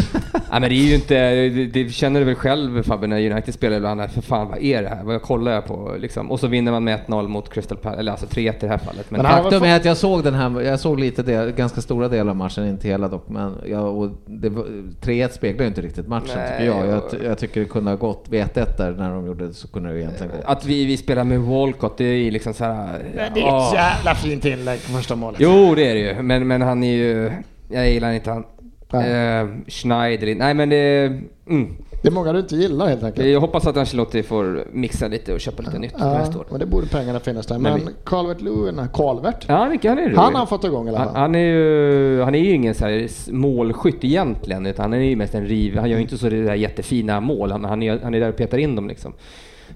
*laughs* ah, men det är ju inte, det, det känner du väl själv Fabbe när United spelar ibland, för fan vad är det här? Vad kollar jag på? Liksom. Och så vinner man med 1-0 mot Crystal Palace, eller alltså 3-1 i det här fallet. Men, Men Faktum är att jag såg den här, jag såg lite del, ganska stora delar av matchen, inte hela dock, men jag, och det, var- 3-1 speglar ju inte riktigt matchen Nej, tycker jag. Jag, ty- jag tycker det kunde ha gått, vid 1-1 där när de gjorde det så kunde det egentligen gå. att vi, vi spelar med Walcott, det är ju liksom så här. Det är ett åh. jävla fint inlägg på första målet. Jo, det är det ju. Men, men han är ju... Jag gillar inte han. Nej. Eh, Schneider. Nej, men det... Mm. Det är många du inte gillar helt enkelt. Jag hoppas att Ancelotti får mixa lite och köpa lite nytt Ja, nästa år. men det borde pengarna finnas där. Men Calvert Lewin, Calvert, Ja, mycket, han är han har fått igång i alla han, fall. han är ju, han är ju ingen så här målskytt egentligen, utan han är ju mest en riv. Han gör ju inte så där jättefina mål. Han, han, är, han är där och petar in dem liksom.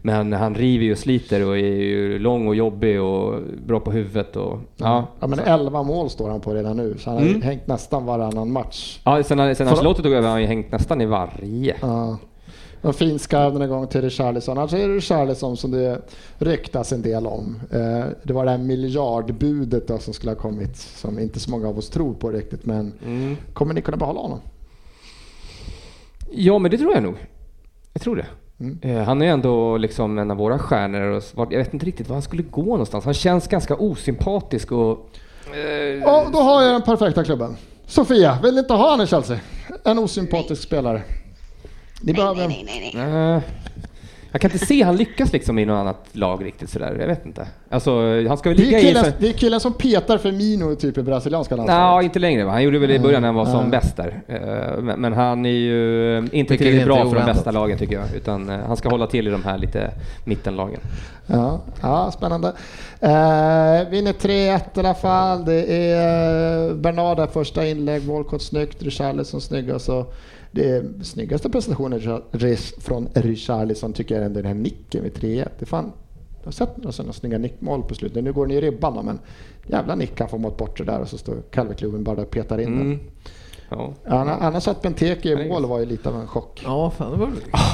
Men han river ju och sliter och är ju lång och jobbig och bra på huvudet och ja. Ja men 11 mål står han på redan nu, så han har Mm. hängt nästan varannan match. Ja, sen, sen Ancelotti tog över har han ju hängt nästan i varje. Ja. Och fin skarv den gång till Richarlison. Alltså är det Richarlison som det ryktas en del om. Eh, det var det här miljardbudet då som skulle ha kommit som inte så många av oss tror på riktigt. Men Mm. kommer ni kunna behålla honom? Ja, men det tror jag nog. Jag tror det. Mm. Eh, Han är ändå liksom en av våra stjärnor och jag vet inte riktigt var han skulle gå någonstans. Han känns ganska osympatisk och... eh, Ja, då har jag den perfekta klubben. Sofia, vill ni inte ha han i Chelsea? En osympatisk spelare. Ni Nej, behöver... nej, nej, nej, nej. Eh, jag kan inte se han lyckas liksom i något annat lag riktigt sådär. Jag vet inte. Alltså, han ska väl Det ligga är, i... killen, så- det är killen som petar Firmino typ i brasilianska Nej, landslaget. inte längre va? Han gjorde väl i början när han var som Mm. bäst där. Eh, Men, men han är ju inte Vilket tillräckligt inte bra är för de bästa lagen tycker jag. Utan eh, han ska hålla till i de här lite mittenlagen. Ja, ja spännande. Eh, vinner 3-1 i alla fall. Det är eh, Bernarda första inlägg, Walcott snyggt, Richarlison snygg. och Så det snyggaste prestationen från Richarlison tycker jag är den här nicken vid 3-1. Det är fan, jag har sett några sådana snygga nickmål på slutet. Nu går den i ribban men jävla nick han får mot bort det där och så står Calvert Lewin bara och petar in den. Mm. Ja. Anna- Annars att Benteke i mål var ju lite av en chock. Ja, fan det var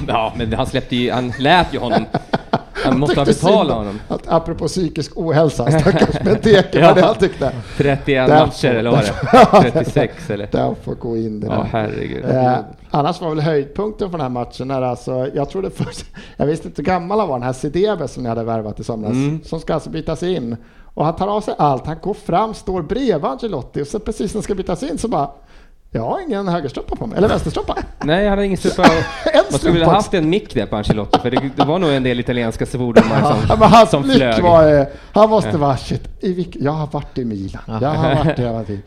ja, men han släppte ju... Han lät ju honom... *laughs* Han måste ha betalat om- honom. Att, apropå psykisk ohälsa, stackars Benteke var det han tyckte. 31 Där matcher eller vad var det? *laughs* 36 eller? Den får gå in det Ja, där. herregud. Eh, annars var väl höjdpunkten för den här matchen när alltså, jag trodde först, *laughs* jag visste inte hur gammal han var, den här Sidebe som ni hade värvat i somras, Mm. som ska alltså bytas in. Och han tar av sig allt, han går fram, står bredvid Angelotti och så precis när han ska bytas in så bara, jag har ingen högerstrumpa på mig, eller vänsterstrumpa. *laughs* Nej, jag hade ingen strumpa. Man skulle vilja haft en mick där på Ancelotti, för det, det var nog en del italienska svordomar Ja, som, men hans som flög. var, eh, han måste vara shit, i vilk, jag har varit i Milan, jag har varit i hela tiden.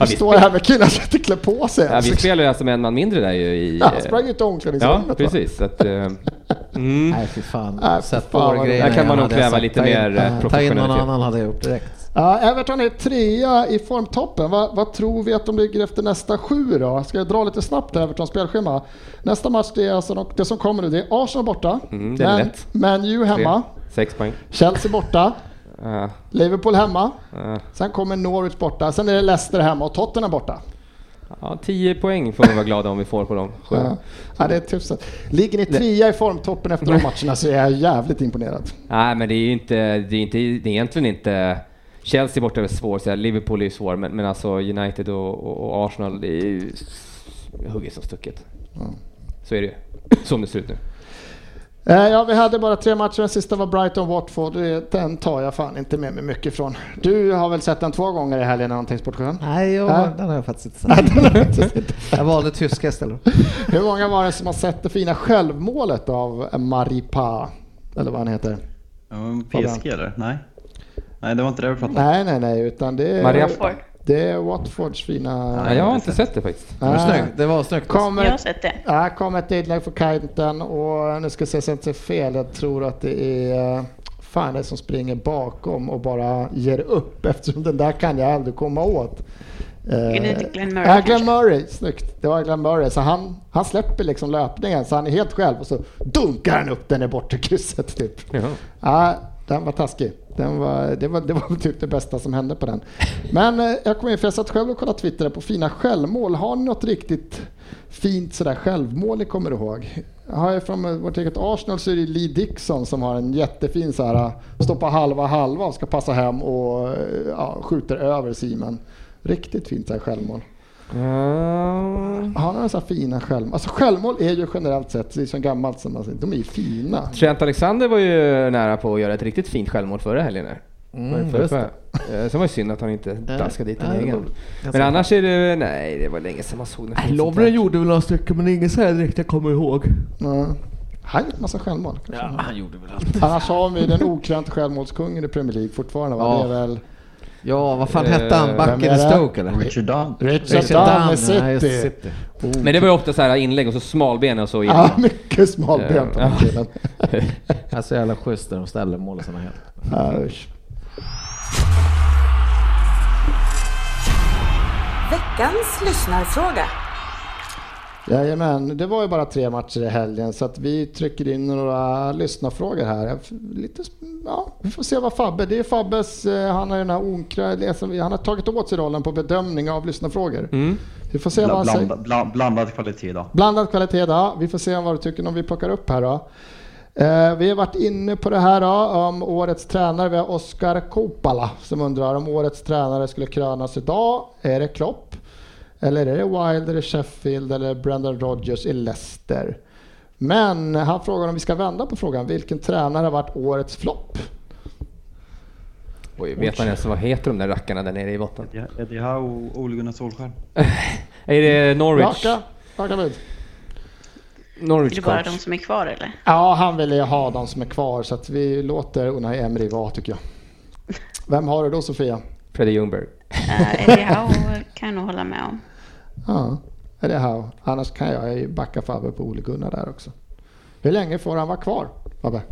Ja, Vi står här med killar som inte klär på sig Ja, vi spelar ju alltså med en man mindre där ju i... Ja, han sprang ut i Ja, omklädningsrummet. va? precis. Så att, eh, mm. Nej fy fan. Nej, fy Sätt fan på grejerna Där kan man nog kräva lite Ta in- mer, eh, Ta in någon professionalitet. annan hade jag gjort direkt. Ja, Everton är trea i formtoppen. Vad, vad tror vi att de ligger efter nästa sju då? Ska jag dra lite snabbt Evertons spelschema? Nästa match, det är alltså de, det som kommer nu, det är Arsenal borta. Mm, det är Man, lätt. Man U hemma. Tre, Sex poäng. Chelsea borta. Uh, Liverpool hemma. uh, Sen kommer Norwich borta. Sen är det Leicester hemma och Tottenham borta. ja, tio poäng får vi vara glada om vi får på dem. Ja. Ja, det är tusen. Ligger ni trea i formtoppen efter de matcherna så är jag jävligt imponerad. Nej, men det är ju inte, det är inte, det är egentligen inte... Chelsea borta är väl svår, så här, Liverpool är ju svår, men, men alltså United och, och, Arsenal, det är ju hugget som stucket. Så är det ju. Som det ser ut nu. Eh, Ja, vi hade bara tre matcher. Den sista var Brighton-Watford. Det- Den tar jag fan inte med mig mycket från. Du har väl sett den två gånger i helgen, någonting Sportsjön? Nej, jag, Nej. den har jag faktiskt *laughs* inte sett. jag valde tyska istället. Hur många var det som har sett det fina självmålet av Maripa? Eller vad han heter? Ja, PSG eller? Nej. Nej, det var inte det vi pratade om. Nej, nej, nej, utan det är, Det är Watfords fina... Nej, jag har inte sett det faktiskt. Det var Ah. snyggt. Det var snyggt. Kommer, Jag har sett det. Ja, kom ett inlägg för Kajten och nu ska jag se så jag inte säger fel. Jag tror att det är eh, fan det som springer bakom och bara ger upp *laughs* eftersom den där kan jag aldrig komma åt. Eh, Är det Glenn Murray Ja? Glenn Murray. Snyggt. Det var Glenn Murray. Så han, han släpper liksom löpningen så han är helt själv och så dunkar han upp den i bortre krysset typ. Ja, den var taskig. Den var, det, var, det var typ det bästa som hände på den. Men eh, jag kom in för jag satt själv och kollade Twitter på fina självmål. Har ni något riktigt fint sådär självmål ni kommer ihåg? har jag från eh, vårt eget Arsenal så är det Lee Dixon som har en jättefin så här, eh, stoppa halva halva och ska passa hem och ja, skjuter över Simon. Riktigt fint så här självmål. Ja. Han har några så fina självmål. Alltså självmål är ju generellt sett, det är så gammalt som man säger, de är ju fina. Trent Alexander var ju nära på att göra ett riktigt fint självmål förra helgen. Mm, För- för- det. Sen var det synd att han inte daskade dit en egen. var Men annars är det, nej det var länge sedan man såg något sånt Lovren gjorde väl några stycken men ingen så här direkt jag kommer ihåg. Ja. Han gjort massa självmål. Ja, han gjorde väl allt. Annars har vi den okrönte självmålskungen i Premier League fortfarande. Va? Ja. Det är väl Ja, vad fan Eh, hette han? Backen i det? Stoke eller? Richard Dunn. Richard Richard Dunn City. City. Oh. Men det var ju ofta så här inlägg och så smalben och så Ja, mycket smalbent på den killen. Är så jävla schysst när de ställer mål och såna här. Ja. Veckans lyssnarfråga. Jajamän, det var ju bara tre matcher i helgen så att vi trycker in några lyssnarfrågor här. Lite, ja, vi får se vad Fabbe, det är Fabbes, eh, han har ju den här onkra, han har tagit åt sig rollen på bedömning av lyssnarfrågor. Mm. Vi får se vad han säger. Blanda, bla, blandad kvalitet då. Blandad kvalitet då. Vi får se vad du tycker om vi plockar upp här då. Eh, vi har varit inne på det här då, om årets tränare. Vi har Oskar Kopala som undrar om årets tränare skulle krönas idag. Är det Klopp? Eller är det Wild, är det Sheffield eller Brendan Rodgers i Leicester? Men han frågar om vi ska vända på frågan. Vilken tränare har varit årets flopp? Oj, vet man ens vad heter de där rackarna där nere i botten? Eddie Howe och Ole Gunnar Solskjaer. *laughs* Är det Norwich? Raka, raka bud. Är Norwich det bara coach? de som är kvar eller? Ja, han vill ju ha de som är kvar så att vi låter Unai Emery vara tycker jag. Vem har du då Sofia? Freddie Ljungberg. Uh, Eddie Howe kan jag nog hålla med om. Ja, det här. Annars kan jag ju backa Fabbe på Ole Gunnar där också. Hur länge får han vara kvar, Fabbe?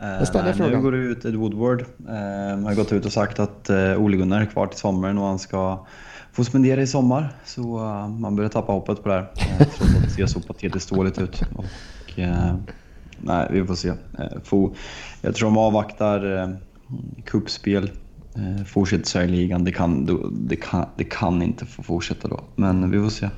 Jag ställer Eh, frågan. Nu går det ut Ed Woodward. Eh, har gått ut och sagt att eh, Ole Gunnar är kvar till sommaren och han ska få spendera i sommar. Så eh, man börjar tappa hoppet på det här. Eh, trots att det ser så patetiskt dåligt ut. Och, eh, nej, vi får se. Eh, få, jag tror de avvaktar eh, kuppspel. Eh, fortsätter så här i ligan. Det kan, det, kan, det kan inte få fortsätta då. Men vi får se.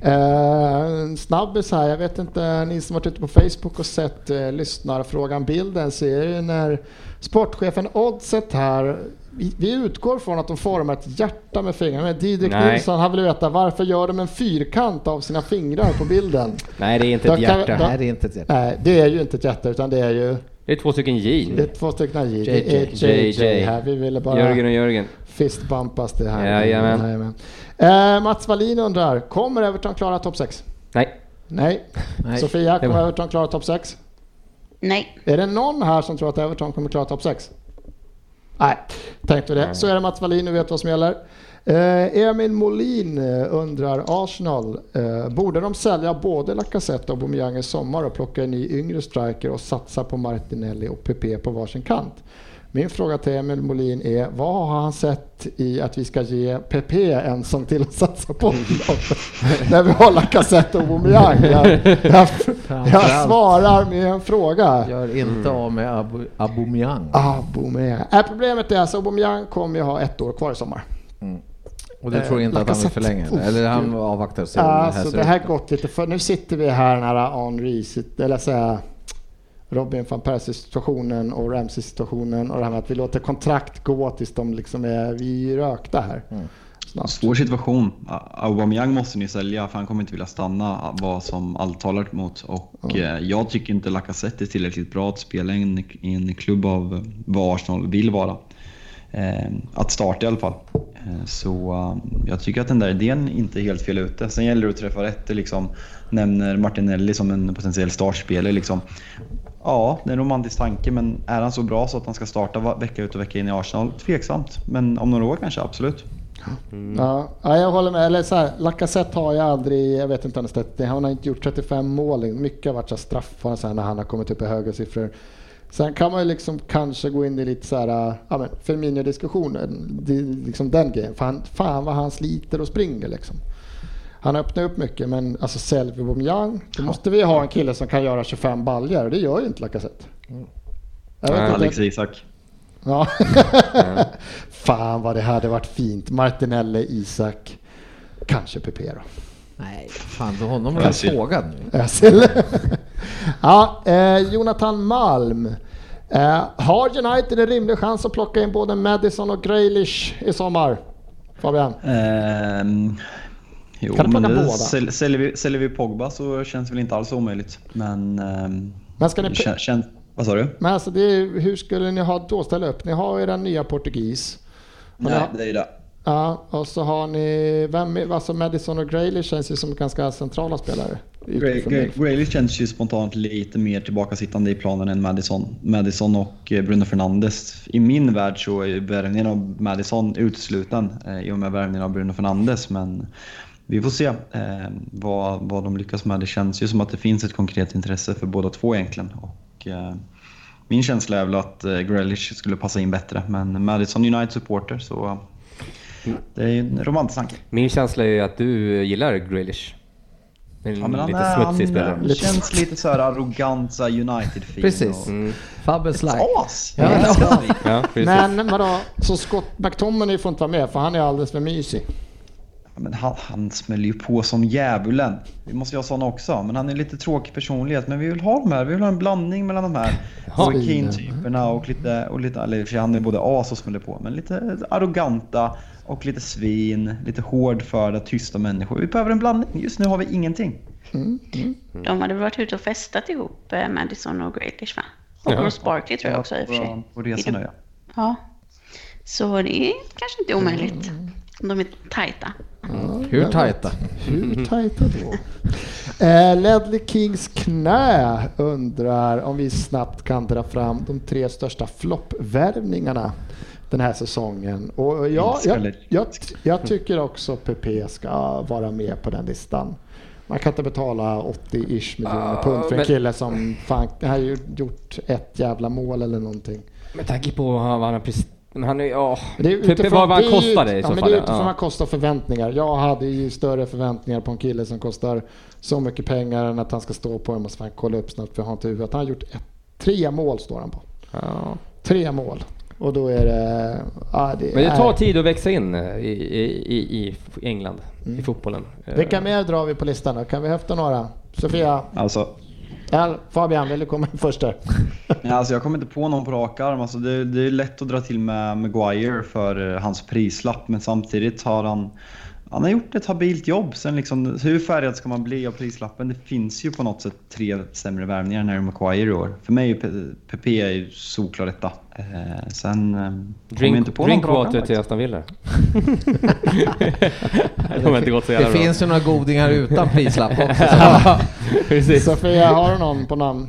Eh, en snabbis här, jag vet inte, ni som varit ute på Facebook och sett eh, lyssnarfrågan bilden ser ju när sportchefen Oddset här, vi, vi utgår från att de formar ett hjärta med fingrarna. Men Didrik Nej. Nilsson han vill veta varför gör de en fyrkant av sina fingrar på bilden? Nej, det är inte Då ett kan- hjärta. då- Nej, det är inte ett hjärta. Nej, det är ju inte ett hjärta utan det är ju Det är två stycken J. det är två stycken J. Det är JJ. JJ här. Vi ville bara Jörgen och Jörgen. fistbumpas det här. Jajamän. Jajamän. Eh, Mats Wallin undrar, kommer Everton klara topp 6? Nej. Nej. Nej. Sofia, kommer Everton klara topp 6? Nej. Är det någon här som tror att Everton kommer klara topp 6? Nej, tänkte det. Så är det Mats Wallin, nu vet vad som gäller. Eh, Emil Molin eh, undrar Arsenal, eh, borde de sälja både Lacazette och Aubameyang i sommar och plocka en ny yngre striker och satsa på Martinelli och PP på varsin kant? Min fråga till Emil Molin är, vad har han sett i att vi ska ge PP en som till att satsa på? *laughs* När vi har Lacazette och Aubameyang. Jag, jag, jag svarar med en fråga. Gör inte av med Abu, Aubameyang. Aubameyang. Äh, problemet är alltså Aubameyang kommer ju ha ett år kvar i sommar. Och du Eh, tror inte att han vill förlänga det? Eller han avvaktar och ser Ja, det här alltså ser det här ut. gått lite för... Nu sitter vi här nära Henri, eller säga Robin van Persie situationen och Ramsey situationen och det här med att vi låter kontrakt gå tills de liksom är, vi rökta här. Mm. Snart. Svår situation. Aubameyang måste ni sälja för han kommer inte vilja stanna vad som allt talar emot. Och eh, jag tycker inte Lacazette är tillräckligt bra att spela i en, i en klubb av vad Arsenal vill vara. Eh, att starta i alla fall. Eh, så eh, jag tycker att den där idén inte är helt fel ute. Sen gäller det att träffa rätt. Liksom, nämner Martinelli som en potentiell startspelare. Liksom. Ja, det är en romantisk tanke men är han så bra så att han ska starta vecka ut och vecka in i Arsenal? Tveksamt. Men om några år kanske, absolut. Ja, ja, jag håller med. Eller så här, Lacazette har ju aldrig, jag vet inte han har inte gjort 35 mål. Mycket har varit så straffar så här, när han har kommit upp i höga siffror. Sen kan man ju liksom kanske gå in i lite så här, ja men Firmino-diskussionen, liksom den grejen. Fan, fan vad han sliter och springer liksom. Han öppnar upp mycket men alltså för Aubameyang, då måste vi ha en kille som kan göra 25 baljor och det gör ju inte Lacazette. Nej, inte. Alex Isak. Ja. *laughs* Fan vad det hade varit fint. Martinelli, Isak, kanske PP då. Nej, fan, då honom har jag sågad nu. Özil. *laughs* ja, eh, Jonathan Malm. Eh, har United en rimlig chans att plocka in både Madison och Grealish i sommar? Fabian? Ehm, jo, Kan men plocka det, båda? säl, säljer, vi, säljer vi Pogba så känns det väl inte alls omöjligt. Men... ehm, Men ska ni... kän, kän, vad sa du? Men alltså det är, hur skulle ni ha då ställa upp? Ni har ju den nya portugis. Nej, har, det är ju det. Ja, och så har ni, vem, alltså Madison och Grealish känns ju som ganska centrala spelare. Gray- Gray- Grealish känns ju spontant lite mer tillbakasittande i planen än Madison. Madison och eh, Bruno Fernandes. I min värld så är värvningen av Madison utesluten eh, i och med värvningen av Bruno Fernandes. Men vi får se eh, vad, vad de lyckas med. Det känns ju som att det finns ett konkret intresse för båda två egentligen. Och, eh, min känsla är väl att eh, Grealish skulle passa in bättre. Men Madison United supporter så det är ju en romantisk tanke. Min känsla är ju att du gillar Grealish. En Ja, men han, lite är, smutsig han, spelare. han känns lite så här arrogant, så United-fin. Precis. och- Mm. Fabbes like. As! Ja, *laughs* ja. Ja. Men vadå, så Scott McTominay får inte vara med för han är alldeles för mysig. Ja, Men han, han smäller ju på som djävulen. Vi måste ju ha såna också. Men han är lite tråkig personlighet. Men vi vill ha de här. Vi vill ha en blandning mellan de här Roy Keane-typerna och lite, och lite, eller för han är både as och smäller på. Men lite arroganta och lite svin, lite hårdförda, tysta människor. Vi behöver en blandning. Just nu har vi ingenting. De hade varit ute och festat ihop, eh, Madison och Grealish va? Och Ja. Ross Barkley tror jag också i och för sig. På resan nu ja. Ja. Så det är kanske inte omöjligt. Om de är tajta. Hur tajta? Hur tajta då? *laughs* Eh, Ledley Kings knä undrar om vi snabbt kan dra fram de tre största floppvärvningarna den här säsongen. Och jag, Älskar jag, jag, jag tycker också PP ska vara med på den listan. Man kan inte betala 80-ish miljoner Ah, pund för en men- kille som fan, har ju gjort ett jävla mål eller någonting. Med tanke på vad han har presterat. Men han är ja. Det är Typ vad han ju- kostade i ja, så men fall. Det är utifrån ja. vad han kostar förväntningar. Jag hade ju större förväntningar på en kille som kostar så mycket pengar än att han ska stå på. Jag måste fan kolla upp snabbt för jag har inte huvudet. Han har gjort ett, tre mål står han på. Ja. Tre mål. Och då är det... Ja, det Men det tar är, tid att växa in i, i, i, i England, Mm. i fotbollen. Vilka mer drar vi på listan då? Kan vi höfta några? Sofia? Alltså, Ja, Fabian, vill du komma in först där? *laughs* Ja, alltså jag kommer inte på någon på rak arm. Alltså det, det är lätt att dra till med Maguire för eh, hans prislapp, men samtidigt har han, han har gjort ett habilt jobb. Sen liksom, hur färgad ska man bli av prislappen? Det finns ju på något sätt tre sämre värvningar när det är Maguire i år. För mig är PP är solklar etta. Eh, sen eh, Drink, inte på arm drinkwater till. Aston Villa. *laughs* De har inte gått så Det jävla bra. finns ju några godingar utan prislapp också. *laughs* *laughs* Precis. Sofia, har du någon på namn?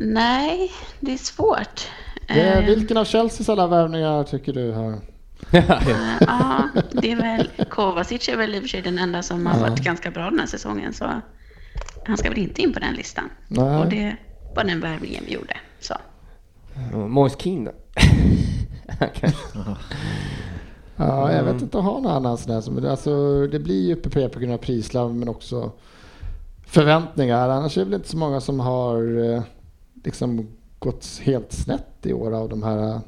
Nej, det är svårt. Det är, Eh, vilken av Chelseas alla värvningar tycker du har... Ja, *laughs* det är väl... Kovacic är väl i och för sig den enda som har varit ganska bra den här säsongen. Så han ska väl inte in på den listan. Nej. Och det var den värvningen vi gjorde. Så. Moise Keane då? *laughs* Ja, jag Mm. vet inte, har någon annan sån där som, alltså det blir ju PP på grund av prislapp men också förväntningar. Annars är det väl inte så många som har eh, liksom gått helt snett i år av de här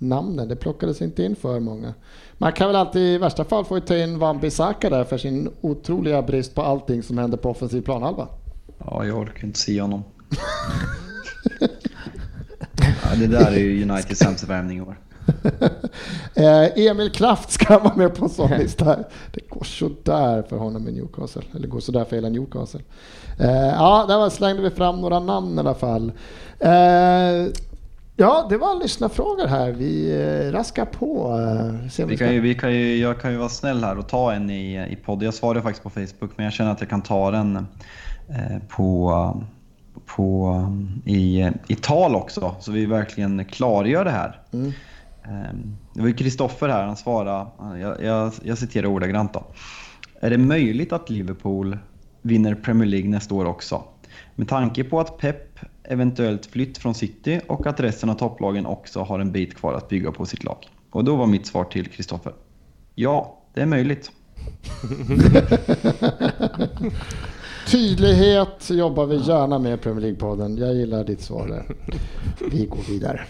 namnen. Det plockades inte in för många. Man kan väl alltid i värsta fall få ta in Van Bissaka där för sin otroliga brist på allting som händer på offensiv planhalva. Ja, jag orkar inte se honom. *laughs* ja, det där är ju Uniteds sämsta värvning i år. *laughs* Eh, Emil Kraft ska vara med på en sån lista. Det går sådär för honom i Newcastle. Eller går sådär för hela Newcastle. Eh, ja, där var, slängde vi fram några namn i alla fall. Ja, det var lyssnarfrågor här. Vi eh, raskar på. Eh, Vi vi kan ju, vi kan ju, jag kan ju vara snäll här och ta en i, i podd. Jag svarade faktiskt på Facebook, men jag känner att jag kan ta den eh, på, på, i, i tal också, så vi verkligen klargör det här. Mm. Eh, Det var Kristoffer här, han svarade, jag, jag, jag citerar ordagrant då. Är det möjligt att Liverpool vinner Premier League nästa år också? Med tanke på att Pep eventuellt flytt från City och att resten av topplagen också har en bit kvar att bygga på sitt lag. Och då var mitt svar till Kristoffer. Ja, det är möjligt. *laughs* Tydlighet jobbar vi gärna med i Premier League-podden. Jag gillar ditt svar där. Vi går vidare.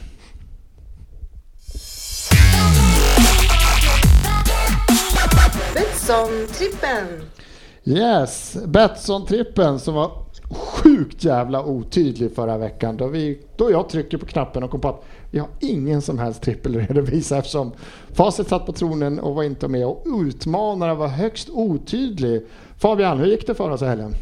Betsson-trippen. Yes, Betsson-trippen som var sjukt jävla otydlig förra veckan. Då, vi, då jag trycker på knappen och kom på att vi har ingen som helst trippelredovisa eftersom Facit satt på tronen och var inte med och utmanaren var högst otydlig. Fabian, hur gick det för oss i helgen?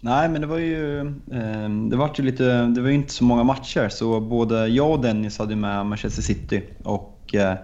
Nej, men det var ju, eh, det var ju lite, det var inte så många matcher så både jag och Dennis hade med Manchester City och eh,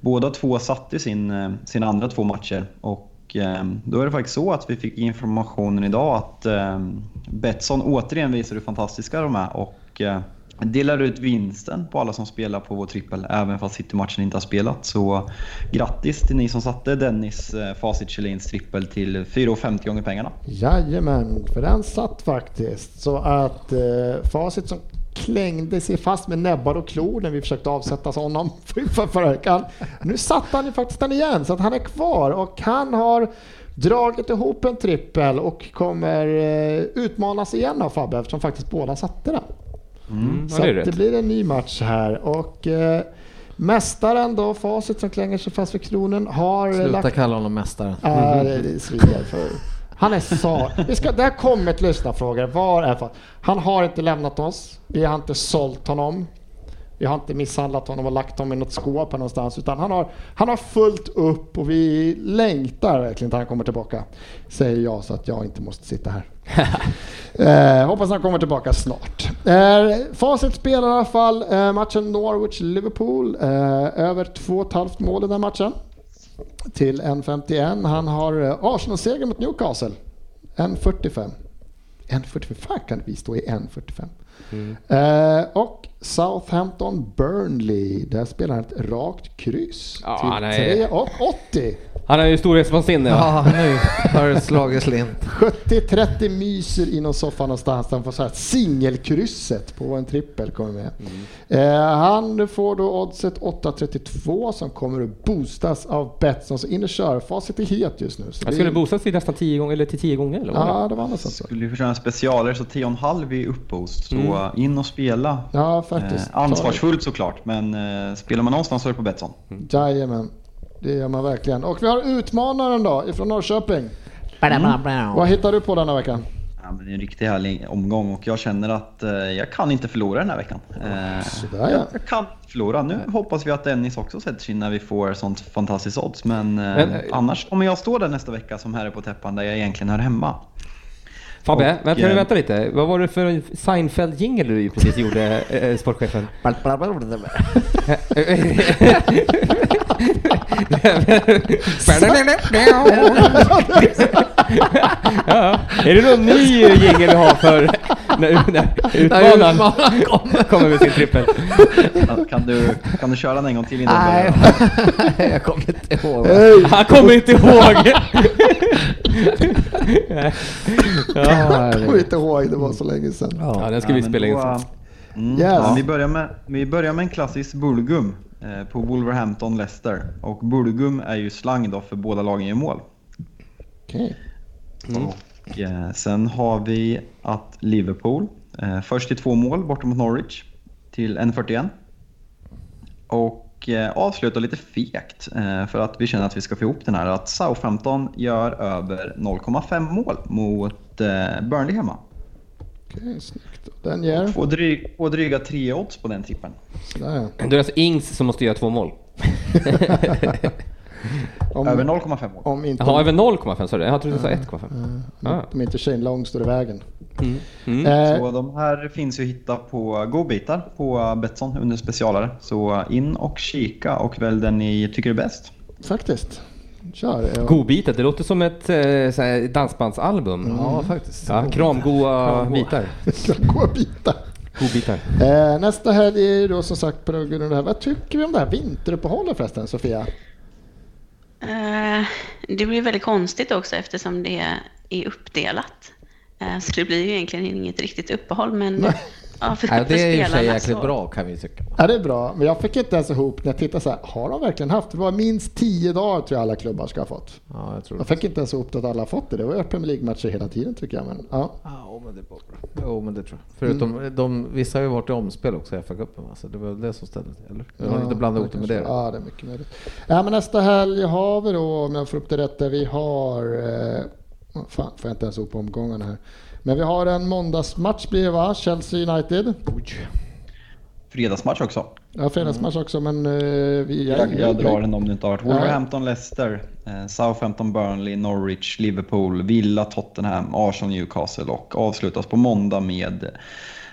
båda två satte sin, eh, sina andra två matcher och Ehm, då är det faktiskt så att vi fick informationen idag att ehm, Betsson återigen visar hur fantastiska de är och eh, delar ut vinsten på alla som spelar på vår trippel även fast City-matchen inte har spelat. Så grattis till ni som satte Dennis eh, Facit Kjellins trippel till 4,50 gånger pengarna. Jajamän, för den satt faktiskt. Så att eh, Facit som klängde sig fast med näbbar och klor när vi försökte avsätta honom *laughs* för förra veckan. Nu satt han ju faktiskt den igen så att han är kvar och han har dragit ihop en trippel och kommer eh, utmanas igen av Fabbe eftersom faktiskt båda satte den. Mm, Så det det blir en ny match här och eh, mästaren då, Facit som klänger sig fast vid kronen har Sluta lagt kalla honom mästare. Ja, det, det svider för. Han är så... Vi ska, där kommer ett lyssnarfrågor. Var är för? Han har inte lämnat oss. Vi har inte sålt honom. Vi har inte misshandlat honom och lagt honom i något skåp här någonstans. Utan han har, han har fullt upp och vi längtar verkligen till han kommer tillbaka. Säger jag så att jag inte måste sitta här. *laughs* eh, hoppas han kommer tillbaka snart. Eh, facit spelar i alla fall eh, matchen Norwich-Liverpool. Eh, över 2,5 mål i den matchen till 1.51. Han har eh, Arsenal-seger mot Newcastle. 1.45. 1.45? Fan kan vi stå i 1.45? Eh, och Southampton Burnley. Där spelar han ett rakt kryss Ja, till han är- 3.80. Han har ju storhetsvansinne. Ja. Ja, nu har det slagit slint. *laughs* 70-30 myser i någon soffa någonstans. Han får så här singelkrysset på en trippel kommer med. Eh, han får då oddset 8.32 som kommer att boostas av Betsson. Så in och kör. Facit är het just nu. Så Jag det- skulle boostas till nästan 10 gånger, eller till 10 gånger eller det? Ja, det var något sånt. Skulle vi köra en specialare så 10,5 i uppboost. Så Mm. in och spela. Ja, faktiskt. Eh, ansvarsfullt såklart, men eh, spelar man någonstans så är det på Betsson. Jajamän, det gör man verkligen. Och vi har utmanaren då ifrån Norrköping. Vad hittar du på denna veckan? Ja, men det är en riktigt härlig omgång och jag känner att eh, jag kan inte förlora den här veckan. Eh, Sådär, ja. jag kan förlora. Nu hoppas vi att Dennis också sätter sig in när vi får sånt fantastiskt odds. Men, eh, Men, eh, annars kommer jag stå där nästa vecka som herre på täppan där jag egentligen hör hemma. Fabbe, Och, vänta, eh, vänta lite. Vad var det för Seinfeld-jingel du precis gjorde, eh, sportchefen? *laughs* ja, är det någon ny jingel du har för när, när utmanaren kommer. kommer med sin trippel? Kan du, kan du köra den en gång till innan Nej, *laughs* jag kommer inte ihåg. Han kommer inte ihåg! *laughs* Ja, Jag kommer inte ihåg, det var så länge sedan. Ja, den ska vi spela in sen. Mm, Yes. ja, vi, börjar med, vi börjar med en klassisk Bulgum eh, på Wolverhampton Leicester. Och Bulgum är ju slang då för båda lagen gör mål. Okej. Och, eh, sen har vi att Liverpool eh, först till två mål borta mot Norwich till 1.41. Och eh, avslutar lite fegt eh, för att vi känner att vi ska få ihop den här. Att Southampton gör över 0,5 mål mot eh, Burnley hemma. Okej, snyggt. Den ger. Får, dryg, får dryga tre odds på den trippen. Sådär. Då är det alltså Ings som måste göra två mål. *laughs* Över Om, 0,5 mål. om inte, Jaha, över 0,5 sa du? Jag trodde du sa 1,5. Ah. om inte Shane Long står i vägen. Mm. Mm. Eh, Så de här finns ju att hitta på godbitar på Betsson under specialare. Så in och kika och välj den ni tycker är bäst. faktiskt. Kör. Ja. Godbitet, det låter som ett eh, så här dansbandsalbum. Ja, faktiskt. Ja, kramgoa bitar. *laughs* Gå och bita. Godbitar. Eh, nästa helg är ju då som sagt på grund av det här. Vad tycker vi om det här vinteruppehållet förresten, Sofia? Eh, det blir väldigt konstigt också eftersom det är uppdelat. Eh, så det blir ju egentligen inget riktigt uppehåll, men ja, för, för det är i och för sig jäkligt så- bra kan vi tycka. Ja, det är bra. Men jag fick inte ens ihop när jag tittade så här. Har de verkligen haft? Det var minst tio dagar tror jag alla klubbar ska ha fått. Ja, jag tror Jag det. fick inte ens ihop att alla har fått det. Det var ju Premier League-matcher hela tiden tycker jag. Men, ja. Ja, men det var bra. Jo, men det tror jag. Förutom, de, vissa har ju varit i omspel också i FA-cupen, va? så det var väl det som ställde till, eller? Jag har inte blandat ihop det med det. Ja, det är mycket möjligt. Ja, men nästa helg har vi då, om jag får upp det rätt, där vi har... Eh, Fan, får jag inte ens upp omgångarna här. Men vi har en måndagsmatch blir det va? Chelsea United. Fredagsmatch också. Ja, fredagsmatch också men eh, vi... Jag, jag drar den om det inte har varit. Wolverhampton, Leicester, eh, Southampton, Burnley, Norwich, Liverpool, Villa, Tottenham, Arsenal, Newcastle och avslutas på måndag med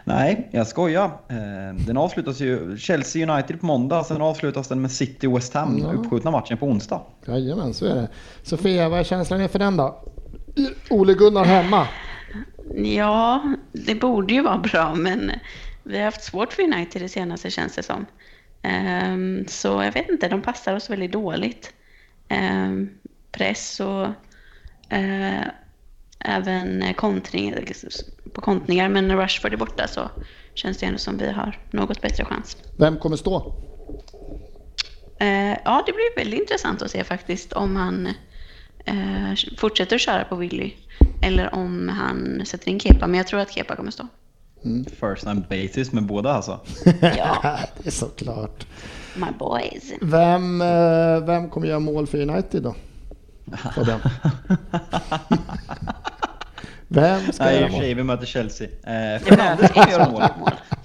Nej, jag skojar. Eh, Den avslutas ju Chelsea United på måndag, sen avslutas den med City West Ham, Ja. uppskjutna matchen på onsdag. Jajamän, så är det. Sofia, vad är känslan inför den då? Ole Gunnar hemma. Ja, det borde ju vara bra, men vi har haft svårt för United det senaste känns det som. Ehm, så jag vet inte, de passar oss väldigt dåligt. Ehm, press och eh, även kontring, på kontringar, men när Rashford är borta så känns det ändå som vi har något bättre chans. Vem kommer stå? Eh, ja, det blir väldigt intressant att se faktiskt om han eh, fortsätter att köra på Willy eller om han sätter in Kepa. Men jag tror att Kepa kommer stå. First time basis med båda alltså. *laughs* Ja, Det är såklart. my boys. Vem, eh, vem kommer göra mål för United då? Fabian. *laughs* Vem ska Nej, göra mål? sig, vi möter Chelsea. Eh, Fernandes kommer göra mål.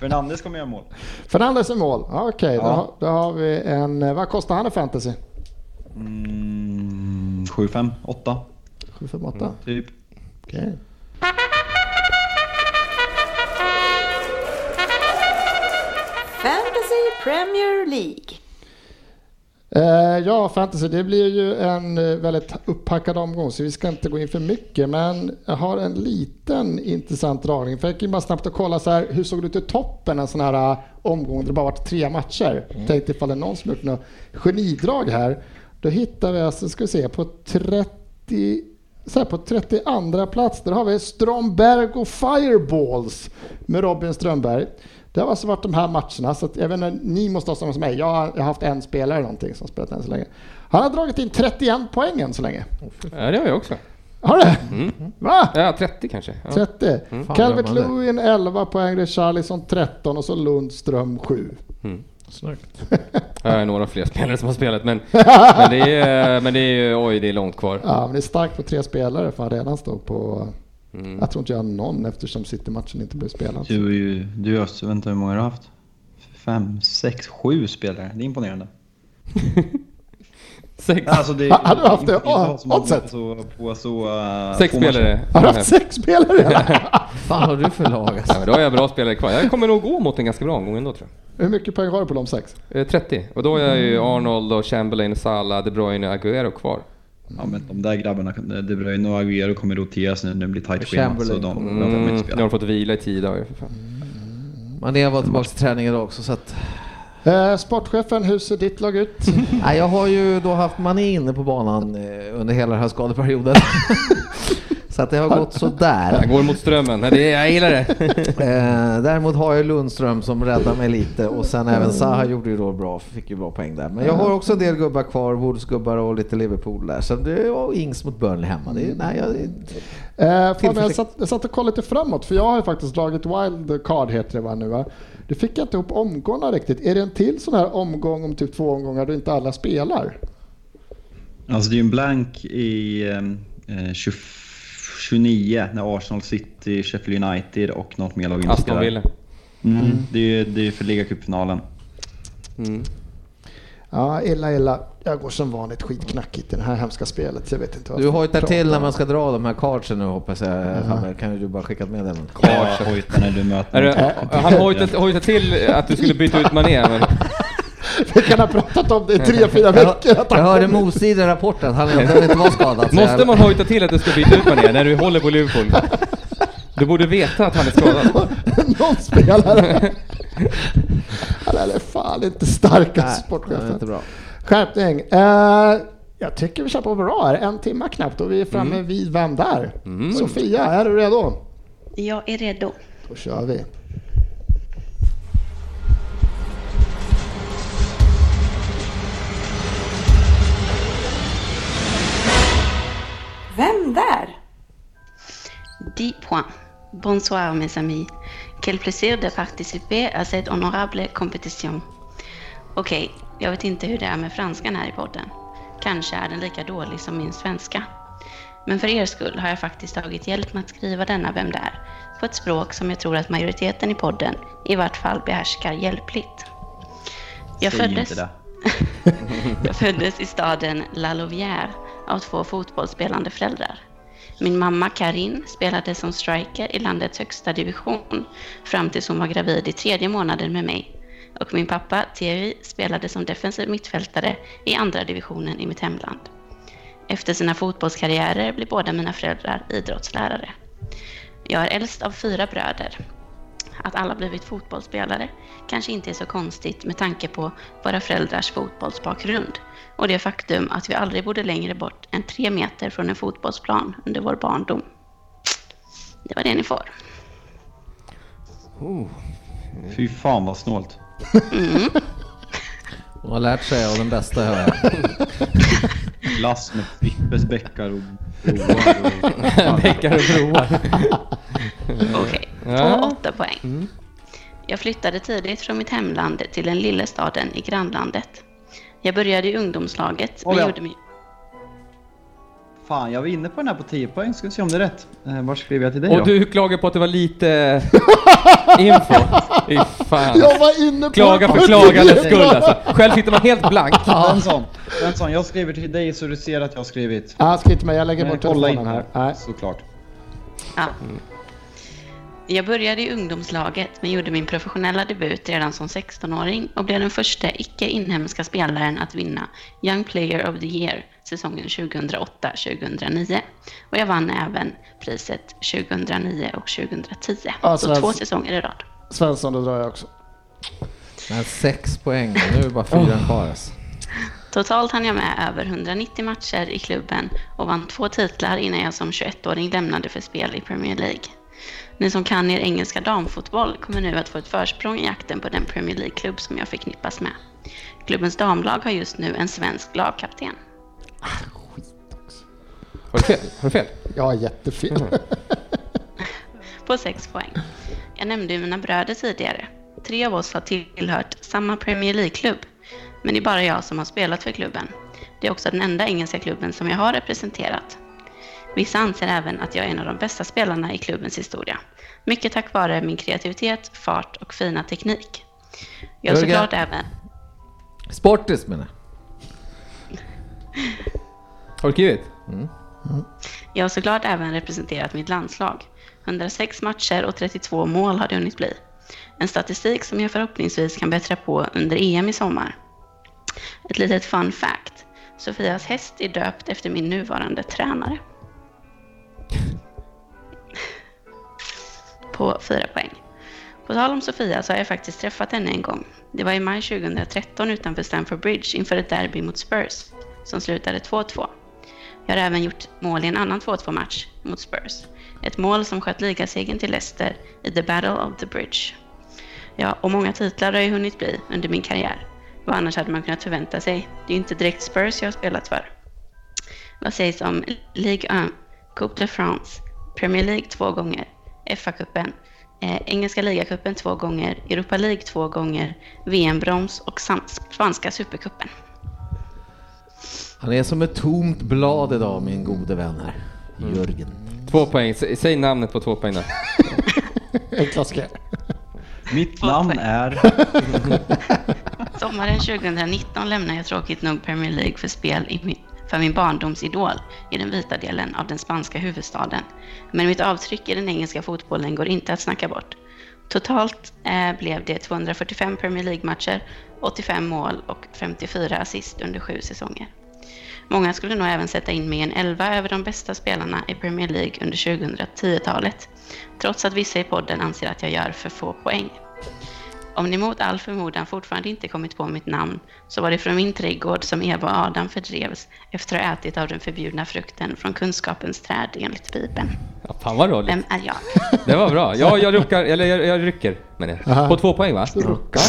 Fernandes kommer göra mål. Fernandes är mål. Ja, Okej, då, Ja. har- då har vi en... eh, Vad kostar han i fantasy? Mm, 7-5, 8 758. typ. Okej. Fantasy Premier League. Eh, ja, fantasy, det blir ju en eh, väldigt upphackad omgång så vi ska inte gå in för mycket. Men jag har en liten intressant dragning. För jag gick in bara snabbt och kolla så här, hur såg det ut i toppen en sån här eh, omgång där det bara varit tre matcher. Tänkte ifall det är någon som gjort något genidrag här. Då hittar vi, alltså, ska vi se, på 30 så här, på 32 plats där har vi Stromberg och Fireballs med Robin Strömberg. Det har alltså varit de här matcherna, så att jag vet inte, ni måste ha samma som mig. Jag har, jag har haft en spelare eller någonting som spelat än så länge. Han har dragit in 31 poäng än så länge. Ja, det har jag också. Har du? Va? Ja, 30 kanske. Ja. 30. Fan, Calvert. Lewin 11 poäng, Richarlison 13 och så Lundström 7. Snyggt. *laughs* Jag har några fler spelare som har spelat, men, *laughs* men det är, men det är, oj, det är långt kvar. Ja, men det är starkt på tre spelare för han redan står på... Mm. Jag tror inte jag har någon eftersom City-matchen inte blev spelad. Du, är ju- du är öst, vänta hur många har du haft? Fem, sex, sju spelare. Det är imponerande. *laughs* Sex, Alltså det, Ha- hade du haft det? Oddset? På så, på så, uh, sex spelare. Har du haft sex spelare *laughs* fan har du för lag alltså? Ja, men då har jag bra spelare kvar. Jag kommer nog gå mot en ganska bra omgång ändå tror jag. Hur mycket poäng har du på de sex? Eh, 30. Och då har jag ju Arnold och Chamberlain, Salah, De Bruyne och Agüero kvar. Ja men de där grabbarna, De Bruyne och Agüero kommer roteras nu när det blir tight schema. Så de, de Mm, nu spela. har de fått vila i tid dagar för fan. Mané var tillbaka till träning idag också så att... Eh, sportchefen, hur ser ditt lag ut? *laughs* Nej, jag har ju då haft Mané inne på banan eh, under hela den här skadeperioden. *laughs* så att det har gått sådär. Jag går mot strömmen. Jag gillar det. *laughs* Eh, däremot har jag Lundström som räddar mig lite och sen även Zaha gjorde ju då bra, fick ju bra poäng där. Men jag har också en del gubbar kvar, Wolves-gubbar och lite Liverpool där. Så det var Ings mot Burnley hemma. Det, är- nej, jag, Eh, jag, satt, jag satt och kollade lite framåt, för jag har ju faktiskt dragit wild card heter det va, nu va? Det fick jag inte ihop omgångarna riktigt. Är det en till sån här omgång om typ två omgångar då inte alla spelar? Alltså det är ju en blank i eh, 20, 29 när Arsenal City, Sheffield United och något mer lag inte Aston spelar. Villa. Mm, det är ju det är för ligacupfinalen. Mm. Ja, illa illa. Jag går som vanligt skitknackigt i det här hemska spelet. Jag vet inte vad du jag hojtar till när man ska dra de här cardsen nu hoppas jag. Fabbe. Kan ju du bara skicka ett meddelande? Ja, hojta när du möter mot- han hojtade till att du skulle byta ut Mané, men *laughs* Vi kan ha pratat om det i tre, fyra Jag, veckor. jag han hörde kommer. Mos i rapporten att han egentligen inte var skadad. måste jag- man hojta till att du ska byta ut Mané när du håller på Liverpool? Du borde veta att han är skadad. *laughs* *laughs* Någon spelare. Han är fan inte stark Nej, det är inte sportchefen. bra. Skärpning. Uh, jag tycker vi kör på bra här. En timme knappt och vi är framme Mm. vid vem där? Sofia, är du redo? Jag är redo. Då kör vi. Vem där? 10 points. Bonsoir mes amis. Quel plaisir de participer à cette honorable compétition. Okej, jag vet inte hur det är med franskan här i podden. Kanske är den lika dålig som min svenska. Men för er skull har jag faktiskt tagit hjälp med att skriva denna Vem där? på ett språk som jag tror att majoriteten i podden i vart fall behärskar hjälpligt. Jag Säg föddes, inte det. *laughs* jag föddes i staden La Louvière av två fotbollsspelande föräldrar. Min mamma Karin spelade som striker i landets högsta division fram tills hon var gravid i tredje månaden med mig. Och min pappa Thierry spelade som defensiv mittfältare i andra divisionen i mitt hemland. Efter sina fotbollskarriärer blev båda mina föräldrar idrottslärare. Jag är äldst av fyra bröder. Att alla blivit fotbollsspelare kanske inte är så konstigt med tanke på våra föräldrars fotbollsbakgrund och det faktum att vi aldrig bodde längre bort än tre meter från en fotbollsplan under vår barndom. Det var det ni får. Fy fan vad snålt. *laughs* Hon har lärt sig av den bästa hör jag. *laughs* Glass med Frippes bäckar och broar och... *laughs* Bäckar och broar. Okej, Ja. på åtta poäng. Jag flyttade tidigt från mitt hemland till den lilla staden i grannlandet. Jag började i ungdomslaget men Oj, ja. gjorde mig... Fan, jag var inne på den här på 10 poäng. Ska vi se om det är rätt. Eh, var skriver jag till dig Och då? du klagar på att det var lite *laughs* info. Fy fan. Jag var inne på Klaga för klagandets skull alltså. Själv sitter man helt blank. Svensson, Svensson, jag skriver till dig så du ser att jag har skrivit. Ja, skriv till mig, jag lägger Men bort kolla telefonen här. Nej. Såklart. Ja. Jag började i ungdomslaget men gjorde min professionella debut redan som 16-åring och blev den första icke-inhemska spelaren att vinna Young Player of the Year säsongen 2008-2009. Och jag vann även priset 2009 och 2010. Ja, så två säsonger i rad. Svensson, då drar jag också. Men sex poäng, nu är det bara fyra kvar alltså. Totalt hann jag med över 190 matcher i klubben och vann två titlar innan jag som 21-åring lämnade för spel i Premier League. Ni som kan er engelska damfotboll kommer nu att få ett försprång i jakten på den Premier League-klubb som jag förknippas med. Klubbens damlag har just nu en svensk lagkapten. Har du fel? Har du fel? Jag har jättefel. *laughs* På 6 poäng. Jag nämnde ju mina bröder tidigare. Tre av oss har tillhört samma Premier League-klubb, men det är bara jag som har spelat för klubben. Det är också den enda engelska klubben som jag har representerat. Vissa anser även att jag är en av de bästa spelarna i klubbens historia. Mycket tack vare min kreativitet, fart och fina teknik. Jag Jörgen. såklart även... Sportis menar jag. Har du skrivit? Jag har såklart även representerat mitt landslag. 106 matcher och 32 mål har det hunnit bli. En statistik som jag förhoppningsvis kan bättra på under EM i sommar. Ett litet fun fact. Sofias häst är döpt efter min nuvarande tränare. *laughs* På fyra poäng. På tal om Sofia så har jag faktiskt träffat henne en gång. Det var i maj 2013 utanför Stamford Bridge inför ett derby mot Spurs som slutade 2-2. Jag har även gjort mål i en annan 2-2 match mot Spurs. Ett mål som sköt ligasegern till Leicester i The Battle of the Bridge. Ja, och många titlar har jag hunnit bli under min karriär. Vad annars hade man kunnat förvänta sig? Det är ju inte direkt Spurs jag har spelat för. Vad sägs om League 1, Coupe de France, Premier League två gånger, FA-cupen, eh, Engelska ligacupen två gånger, Europa League två gånger, VM-brons och spanska supercupen. Han är som ett tomt blad idag min gode vän här. Jörgen. Två poäng. Sä- Säg namnet på två poäng då. *laughs* En klassiker. Mitt Två namn poäng. är... *laughs* Sommaren 2019 lämnade jag tråkigt nog Premier League för spel i min, för min barndomsidol i den vita delen av den spanska huvudstaden. Men mitt avtryck i den engelska fotbollen går inte att snacka bort. Totalt eh, blev det 245 Premier League-matcher, 85 mål och 54 assist under sju säsonger. Många skulle nog även sätta in mig i en elva över de bästa spelarna i Premier League under 2010-talet, trots att vissa i podden anser att jag gör för få poäng. Om ni mot all förmodan fortfarande inte kommit på mitt namn så var det från min trädgård som Eva och Adam fördrevs efter att ha ätit av den förbjudna frukten från kunskapens träd enligt Bibeln. Ja, fan vad roligt. Vem är jag? Det var bra. Ja, jag ruckar, eller jag, jag rycker. Men jag. Aha. På två poäng va? Ja,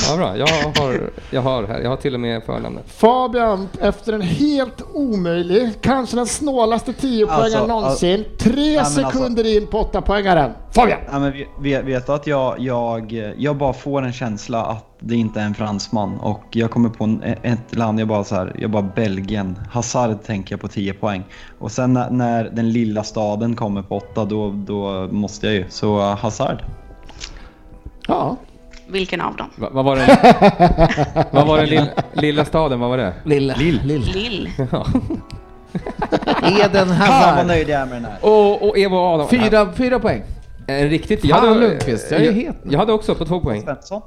ja, bra. Jag har, jag har här. Jag har till och med förnamnet. Fabian, efter en helt omöjlig, kanske den snålaste 10 poängen Alltså, någonsin. Tre men alltså- sekunder in på 8 poängaren. Fabian! Ja, men vet, vet, vet du att jag, jag, jag bara får en känsla att det inte är en fransman och jag kommer på en, ett land, jag bara så här, jag bara Belgien. Hazard tänker jag på 10 poäng. Och sen när, när den lilla staden kommer på 8 då, då måste jag ju. Så uh, Hazard. Ja, Vilken av dem? Va, vad var det? *laughs* vad var den lilla, lilla staden? Vad var det? Lill. Lill. Lill. *laughs* Ja. Eden Fan vad Hazard. nöjd jag är med den här. Och, och Evo Adam. Fyra, fyra poäng. Eh, riktigt. Fan, Lundqvist, jag är het. Jag hade också på två poäng. Svensson.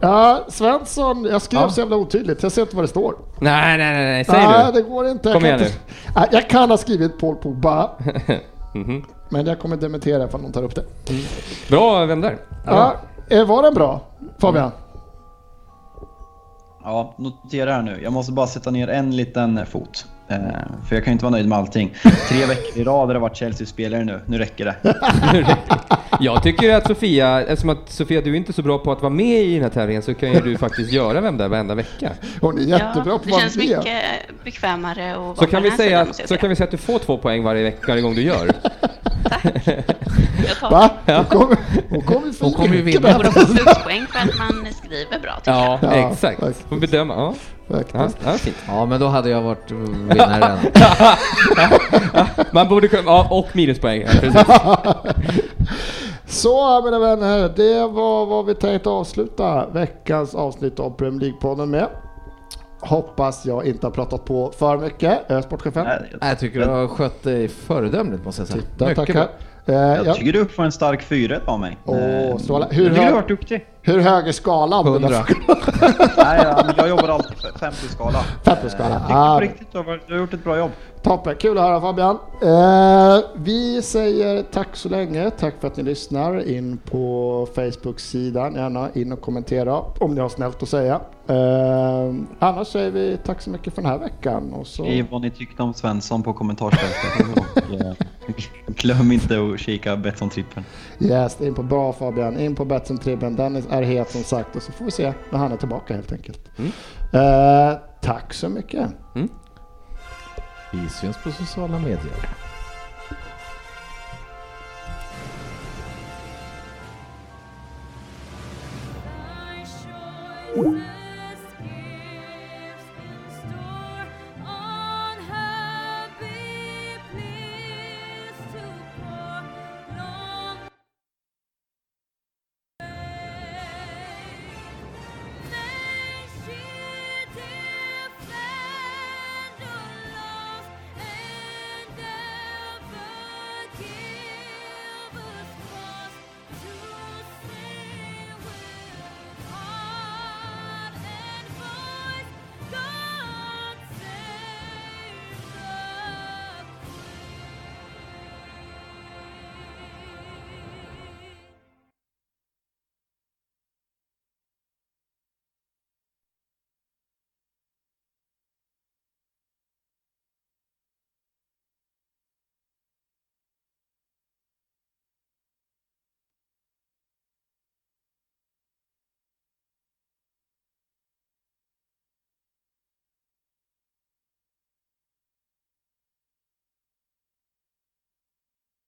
Ja Svensson, jag skrev Ja. så jävla otydligt. Jag ser inte vad det står. Nej, nej, nej, nej. säg Nej, nu. det går inte. Kom jag, kan igen inte Nej, jag kan ha skrivit Paul Pogba, *laughs* Mhm. men jag kommer dementera ifall någon tar upp det. Bra, vem där? Ja, eh, var den bra Fabian? Ja, notera här nu. Jag måste bara sätta ner en liten fot. Eh, för jag kan ju inte vara nöjd med allting. Tre veckor i rad har det varit Chelsea-spelare nu. Nu räcker det. *laughs* Jag tycker att Sofia, eftersom att Sofia du är inte så bra på att vara med i den här tävlingen så kan ju du faktiskt göra vem där varenda vecka. Hon är jättebra ja, på att det vara känns med. mycket bekvämare att vara Så kan, vi säga, sidan, så kan vi säga att du får två poäng varje vecka, varje gång du gör. Jag tar Va? Hon kommer, hon få Hon kommer ju mycket vinna. borde bättre. få pluspoäng för att man skriver bra tycker jag. Ja, Ja, exakt. Får bedöma. Ja, ja, Faktiskt. ja fint. Ja, men då hade jag varit vinnare. *laughs* Man borde kunna, ja, och minuspoäng. Ja. *laughs* Så mina vänner, det var vad vi tänkte avsluta veckans avsnitt av Premier League-podden med. Hoppas jag inte har pratat på för mycket, eh, sportchefen. Nej, Jag tycker du har skött dig föredömligt måste jag säga. Titta, Mycket tackar. bra. Eh, Jag jag, tycker du får en stark 4 av mig. Åh, stråla. jag Hur tycker du hög- har varit duktig. hur hög är skalan? Hundra. *laughs* Nej, ja, men jag jobbar alltid på 50-skala. 50-skala. Jag tycker Ah. riktigt du har, du har gjort ett bra jobb. Toppen, kul att höra Fabian. Eh, vi säger tack så länge. Tack för att ni lyssnar. In på Facebook-sidan, gärna in och kommentera om ni har snällt att säga. Eh, annars säger vi tack så mycket för den här veckan. Och så... Skriv vad ni tyckte om Svensson på kommentarsfältet. *laughs* Glöm inte att kika Betsson-trippen. Yes, in på bra Fabian, in på Betsson Tribben. Dennis är het som sagt och så får vi se när han är tillbaka helt enkelt. Mm. Eh, tack så mycket. Vi syns på sociala medier. Sure